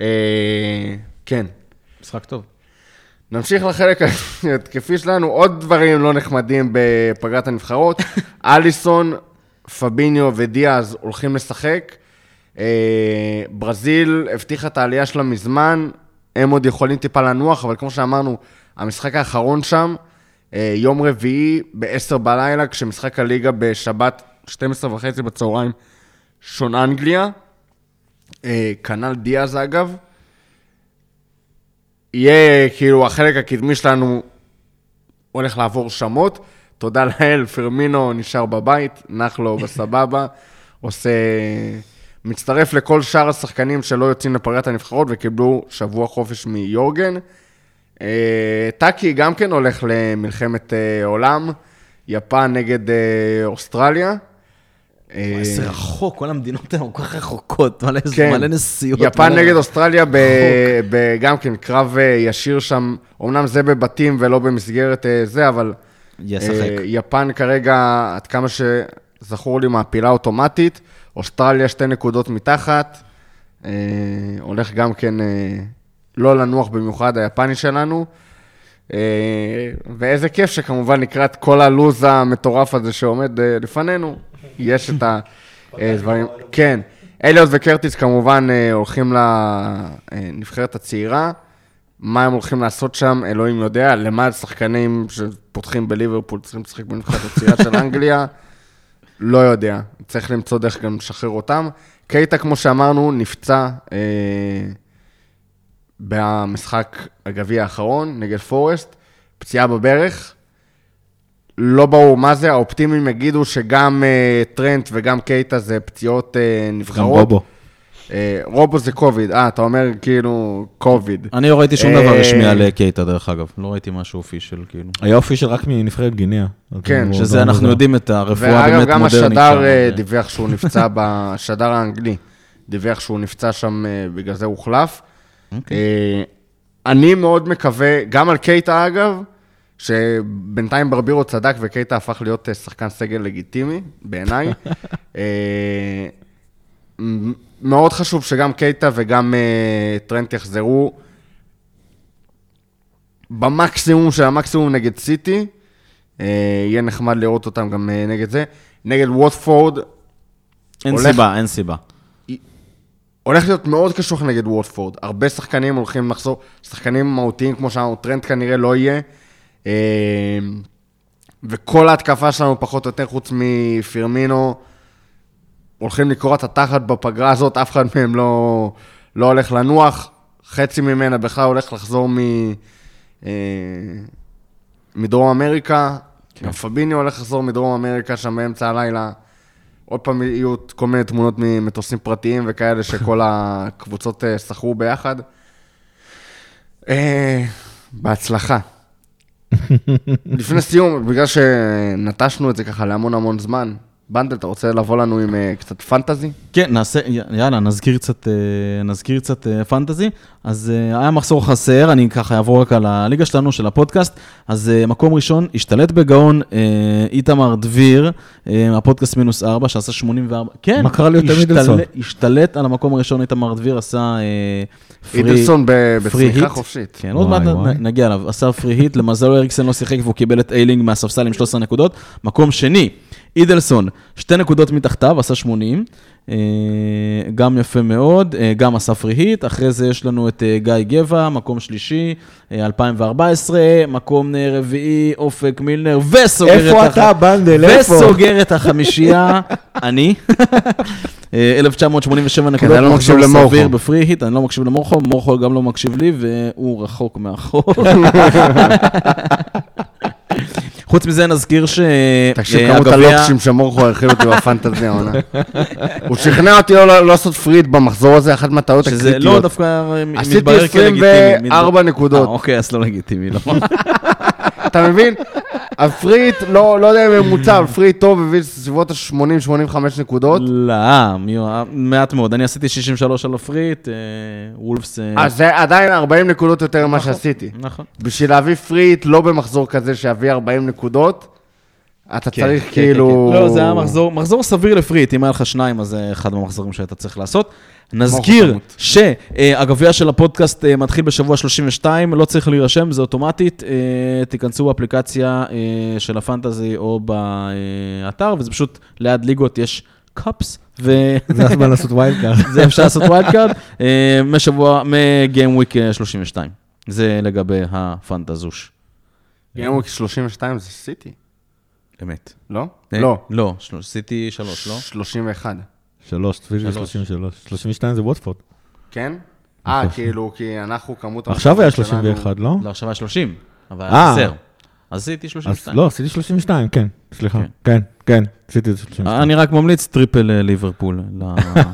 אה, כן. משחק טוב. נמשיך לחלק ההתקפי שלנו, עוד דברים לא נחמדים בפגרת הנבחרות. אליסון, פביניו ודיאז הולכים לשחק. אה, ברזיל הבטיחה את העלייה שלה מזמן, הם עוד יכולים טיפה לנוח, אבל כמו שאמרנו, המשחק האחרון שם, אה, יום רביעי ב-10 בלילה, כשמשחק הליגה בשבת 12 וחצי בצהריים, שון אנגליה. אה, כנ"ל דיאז אגב. יהיה, כאילו, החלק הקדמי שלנו הולך לעבור שמות. תודה לאל, פרמינו נשאר בבית, נח לו בסבבה, עושה... מצטרף לכל שאר השחקנים שלא יוצאים לפגרת הנבחרות וקיבלו שבוע חופש מיורגן. אה, טאקי גם כן הולך למלחמת אה, עולם, יפן נגד אה, אוסטרליה. אה, איזה רחוק, כל המדינות האלה כל כך רחוקות, מלא כן. מלא נסיעות. יפן מלא- נגד אוסטרליה, ב, ב, גם כן קרב אה, ישיר שם, אמנם זה בבתים ולא במסגרת אה, זה, אבל ישחק. אה, יפן כרגע, עד כמה שזכור לי, מעפילה אוטומטית, אוסטרליה שתי נקודות מתחת, אה, הולך גם כן אה, לא לנוח במיוחד היפני שלנו. אה, ואיזה כיף שכמובן לקראת כל הלו"ז המטורף הזה שעומד אה, לפנינו, יש את הדברים. כן, אליוט וקרטיס כמובן אה, הולכים לנבחרת הצעירה. מה הם הולכים לעשות שם, אלוהים יודע. למה השחקנים שפותחים בליברפול צריכים לשחק בנבחרת הצעירה של אנגליה? לא יודע. צריך למצוא דרך גם לשחרר אותם. קייטה, כמו שאמרנו, נפצע אה, במשחק הגביע האחרון נגד פורסט, פציעה בברך. לא ברור מה זה, האופטימיים יגידו שגם אה, טרנט וגם קייטה זה פציעות אה, גם נבחרות. בובו. אה, רובו זה קוביד, אה, אתה אומר כאילו קוביד. אני לא ראיתי שום אה, דבר רשמי על קייטה, דרך אגב. לא ראיתי משהו אופישל, כאילו. היה אופישל רק מנבחרת גינאה. אז כן, שזה אנחנו. יודעים את הרפואה ואגב, באמת גם מודרנית. השדר שם, אה, ו- דיווח שהוא נפצע, בשדר האנגלי, דיווח שהוא נפצע שם, בגלל זה הוחלף. אוקיי. אה, אני מאוד מקווה, גם על קייטה אגב, שבינתיים ברבירו צדק וקייטה הפך להיות אה, שחקן סגל לגיטימי, בעיניי. אה, מאוד חשוב שגם קייטה וגם אה, טרנט יחזרו במקסימום של המקסימום נגד סיטי. יהיה נחמד לראות אותם גם נגד זה. נגד ווטפורד, אין הולך- סיבה, אין סיבה. הולך להיות מאוד קשוח נגד ווטפורד. הרבה שחקנים הולכים לחזור, שחקנים מהותיים, כמו שאמרנו, טרנט כנראה לא יהיה. אה, וכל ההתקפה שלנו, פחות או יותר, חוץ מפירמינו, הולכים לקרוע את התחת בפגרה הזאת, אף אחד מהם לא, לא הולך לנוח. חצי ממנה בכלל הולך לחזור מ, אה, מדרום אמריקה. גם פביני הולך לחזור מדרום אמריקה שם באמצע הלילה. עוד פעם יהיו כל מיני תמונות ממטוסים פרטיים וכאלה שכל הקבוצות אה, שכרו ביחד. אה, בהצלחה. לפני סיום, בגלל שנטשנו את זה ככה להמון המון זמן, בנדל, אתה רוצה לבוא לנו עם אה, קצת fantasy? כן, נעשה, יאללה, נזכיר קצת, אה, נזכיר קצת אה, fantasy. אז אה, היה מחזור חסר, אני ככה אעבור רק על הליגה שלנו, של הפודקאסט. אז אה, מקום ראשון, השתלט בגאון אה, איתמר דביר, אה, הפודקאסט מינוס ארבע, שעשה 84. כן, מה קרה ליותר השתלט- מידלסון? השתלט על המקום הראשון, איתמר דביר עשה אה, free... אידלסון ב- free בצמיחה hit. חופשית. כן, עוד מעט נגיע אליו. עשה free hit, למזלו אריקסן לא שיחק והוא קיבל את איילינג מהספסל עם 13 נקודות. מקום שני, אידלסון, שתי נקודות מתחתיו, עשה 80. אה, גם יפה מאוד, אה, גם עשה free hit. אחרי זה יש לנו את אה, גיא גבע, מקום שלישי, אה, 2014. מקום רביעי, אופק מילנר, וסוגר את... איפה הח- אתה, בנדל? איפה? וסוגר את החמישייה, אני. אה, 1987 נקודות, אני לא מקשיב למורכו. סביר בפרי היט, אני לא מקשיב למורכו, מורכו גם לא מקשיב לי, והוא רחוק מאחור. חוץ מזה נזכיר ש... תקשיב, אה, כמות הלוקשים שמורכו הרחיב אותי בפנטזי העונה. הוא שכנע אותי לא לא לעשות פריד במחזור הזה, אחת מהטעויות שזה לא הקריטיות. דווקא עשיתי מתברר כלגיטימי. 24 נקודות. אה, אוקיי, אז לא לגיטימי, לא. אתה מבין? הפריט, לא לא יודע אם ממוצע, אבל free hit טוב הביא סביבות ה-80-85 נקודות. לא, מעט מאוד. אני עשיתי 63 על ה free hit, אה, וולפס... אה, אז זה עדיין 40 נקודות יותר ממה שעשיתי. נכון. בשביל להביא free hit, לא במחזור כזה שיביא 40 נקודות, אתה כן, צריך כן, כאילו... כן, כן. לא, זה היה מחזור, מחזור סביר ל free hit, אם היה לך שניים, אז זה אחד מהמחזורים שהיית צריך לעשות. נזכיר. שהגביע של הפודקאסט אה, מתחיל בשבוע 32, לא צריך להירשם, זה אוטומטית. אה, תיכנסו באפליקציה אה, של ה fantasy או באתר, וזה פשוט ליד ליגות יש cups, ו... זה הזמן לעשות wild card. זה אפשר לעשות ווילד קארד, משבוע, מ game week 32. זה לגבי הפנטזוש. game week 32 זה סיטי, אמת. לא? אה, לא. לא, של- עשיתי שלוש, לא? 31. שלוש, שלוש. 33. 32 זה ווטפורד. כן? אה, כאילו, כי אנחנו כמות... עכשיו היה המשחקים שלנו- 31, לא? לא, עכשיו היה 30, אבל אה. היה חסר. אז עשיתי אז 32. לא, עשיתי 32, כן. סליחה. כן. כן, כן, עשיתי את זה 32. אני רק ממליץ triple אה, ליברפול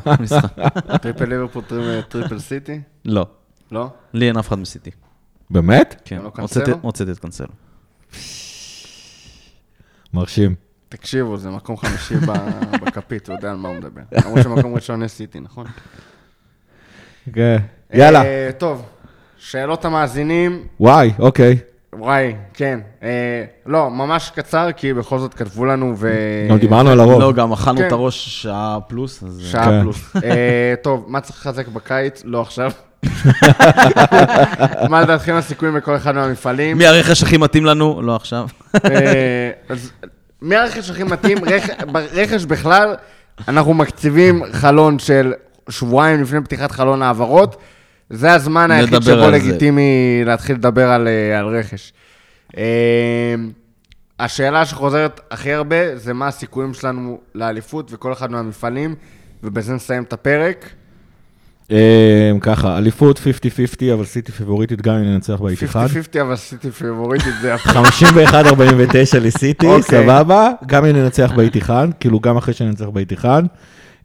למשחק. triple ליברפול, triple- סיטי? לא, לא? לי אין אף אחד מסיטי. באמת? כן, לא הוצאתי- קנסלו? הוצאתי את קנסלו. מרשים. תקשיבו, זה מקום חמישי ב- בכפית, הוא יודע על מה הוא מדבר. למרות שמקום ראשון יש סיטי, נכון? כן. יאללה. טוב, שאלות המאזינים, וואי, אוקיי. וואי, כן. אה, לא, ממש קצר, כי בכל זאת כתבו לנו ו... גם דיברנו על הרוב. לא, גם אכלנו כן. את הראש שעה פלוס, אז... שעה כן. פלוס. אה, טוב, מה צריך לחזק בקיץ? לא עכשיו. מה לדעתכם הסיכויים בכל אחד מהמפעלים? מי הרכש הכי מתאים לנו? לא עכשיו. אה, אז מי הרכש הכי מתאים? רכ- ברכש בכלל, אנחנו מקציבים חלון של שבועיים לפני פתיחת חלון העברות. זה הזמן היחיד שבו. לגיטימי להתחיל לדבר על, אה, על רכש. אה, השאלה שחוזרת הכי הרבה זה מה הסיכויים שלנו לאליפות וכל אחד מהמפעלים, ובזה נסיים את הפרק. אה, ככה, אליפות 50-50, אבל סיטי פיבוריטית גם אם ננצח באיתיחד. 50-50, אבל עשיתי פיבוריטית, זה יפה. 51-49 לסיטי, אוקיי. סבבה. גם אם ננצח באיתיחד, כאילו גם אחרי שננצח באיתיחד.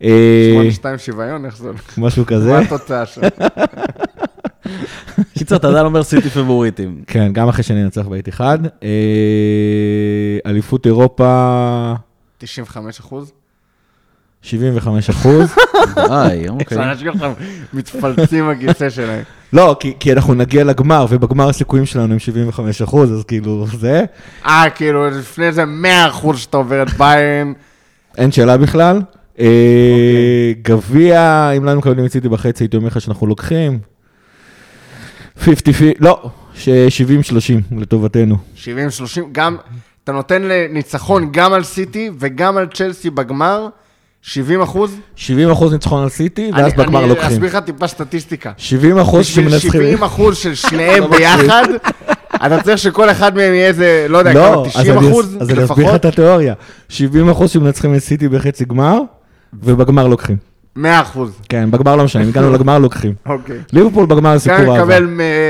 אה, 8-2 שוויון, איך זה הולך? משהו כזה. מה התוצאה שם? קיצר, אתה עדיין אומר סיטי פיבוריטים. כן, גם אחרי בית אחד. אה, אליפות אירופה, 95 אחוז? 75 אחוז. די, אוקיי. האנשים עכשיו מתפלצים בכיסא שלהם. לא, כי, כי אנחנו נגיע לגמר, ובגמר הסיכויים שלנו הם 75 אחוז, אז כאילו, זה, אה, כאילו, לפני זה 100 אחוז שאתה עובר את ביין. אין שאלה בכלל. אה, גביע, אם לא היינו מקבלים את סיטי בחצי, הייתי אומר לך שאנחנו לוקחים. 50, לא, ש- 70-30 לטובתנו. 70-30, גם, אתה נותן לניצחון גם על סיטי וגם על צ'לסי בגמר, 70 אחוז. 70 אחוז ניצחון על סיטי, ואז אני- בגמר אני לוקחים. אסביר לך טיפה סטטיסטיקה. 70 אחוז שמנצחים. 70 אחוז של שניהם לא. ביחד, אתה צריך שכל אחד מהם יהיה איזה, לא יודע, לא, כמה, אז 90 אני אחוז אס- אז אני אסביר לך לפחות? את התיאוריה. 70 אחוז שמנצחים את סיטי בחצי גמר, ובגמר לוקחים. 100 אחוז. כן, בגמר לא משנה, אם הגענו לגמר לוקחים. אוקיי. ליברפול בגמר גם סיפור אהבה. נקבל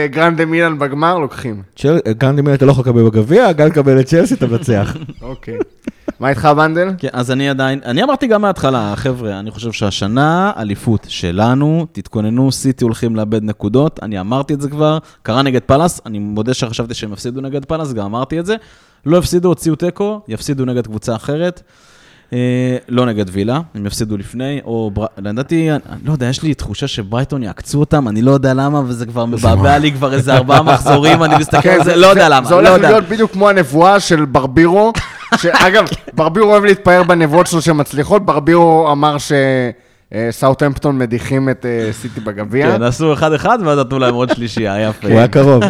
מגרנדה מילאן בגמר, לוקחים. צ'ל- גרנדה מילאן אתה לא יכול לקבל בגביע, גם לקבל את צ'לסי אתה מנצח. אוקיי. מה איתך, בנדל? כן, אז אני עדיין, אני אמרתי גם מההתחלה, חבר'ה, אני חושב שהשנה, אליפות שלנו, תתכוננו, סיטי הולכים לאבד נקודות, אני אמרתי את זה כבר, קרה נגד פאלאס, אני מודה שחשבתי שהם יפסידו נגד פאלאס, גם אמרתי את זה. לא הפסידו, הוציאו תיקו, יפסידו נגד קבוצה אחרת. אה, לא נגד וילה, הם יפסידו לפני, או בר... לדעתי, אני לא יודע, יש לי תחושה שברייטון יעקצו אותם, אני לא יודע למה, וזה כבר מבעבע לי כבר איזה ארבעה מחזורים, אני מסתכל על זה, לא יודע למה, זה לא הולך יודע. להיות בדיוק כמו הנבואה של ברבירו, שאגב, ברבירו אוהב להתפאר בנבואות שלו שמצליחות, ברבירו אמר שסאוטהמפטון מדיחים את אה, סיטי בגביע. כן, עשו אחד-אחד, ואז נתנו להם עוד שלישייה, יפה. הוא היה קרוב.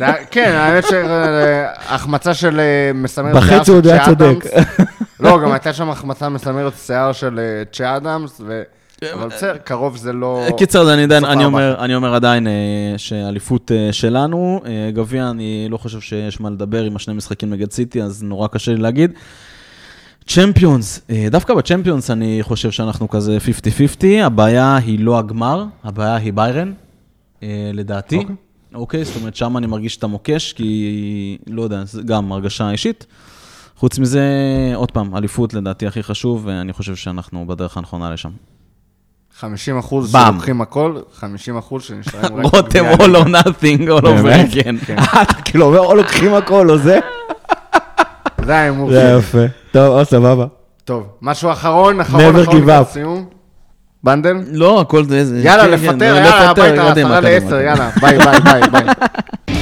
היה- כן, האמת שהחמצה של אה, מסמר בחצי שיער של הוא היה צ'ה צודק. לא, גם הייתה שם החמצה מסמרת שיער של אה, ו- אבל בסדר, קרוב זה לא... קיצר, אני עדיין, אני. אומר, אני אומר עדיין אה, שאליפות אה, שלנו, אה, גביע, אני לא חושב שיש מה לדבר עם השני משחקים נגד סיטי, אז נורא קשה לי להגיד. צ'מפיונס, דווקא בצ'מפיונס אני חושב שאנחנו כזה 50-50, הבעיה היא לא הגמר, הבעיה היא ביירן, לדעתי. אוקיי. אוקיי, זאת אומרת, שם אני מרגיש את המוקש, כי לא יודע, זה גם הרגשה אישית. חוץ מזה, עוד פעם, אליפות לדעתי הכי חשוב, ואני חושב שאנחנו בדרך הנכונה לשם. 50 אחוז. שלוקחים הכל, 50 אחוז שנשארים רק... רותם all or nothing, all over again. אה, אתה כאילו אומר, או לוקחים הכל, או זה? זה ההימור זה שלי. יפה. טוב, או סבבה. טוב, משהו אחרון, אחרון, אחרון, give לקראת up. סיום. בנדל? לא, הכל זה... זה- יאללה, כן, כן, לפטר, לא, יאללה, לפטר, הביתה, קדימה, עשרה לעשר. יאללה, ביי, ביי, ביי, ביי.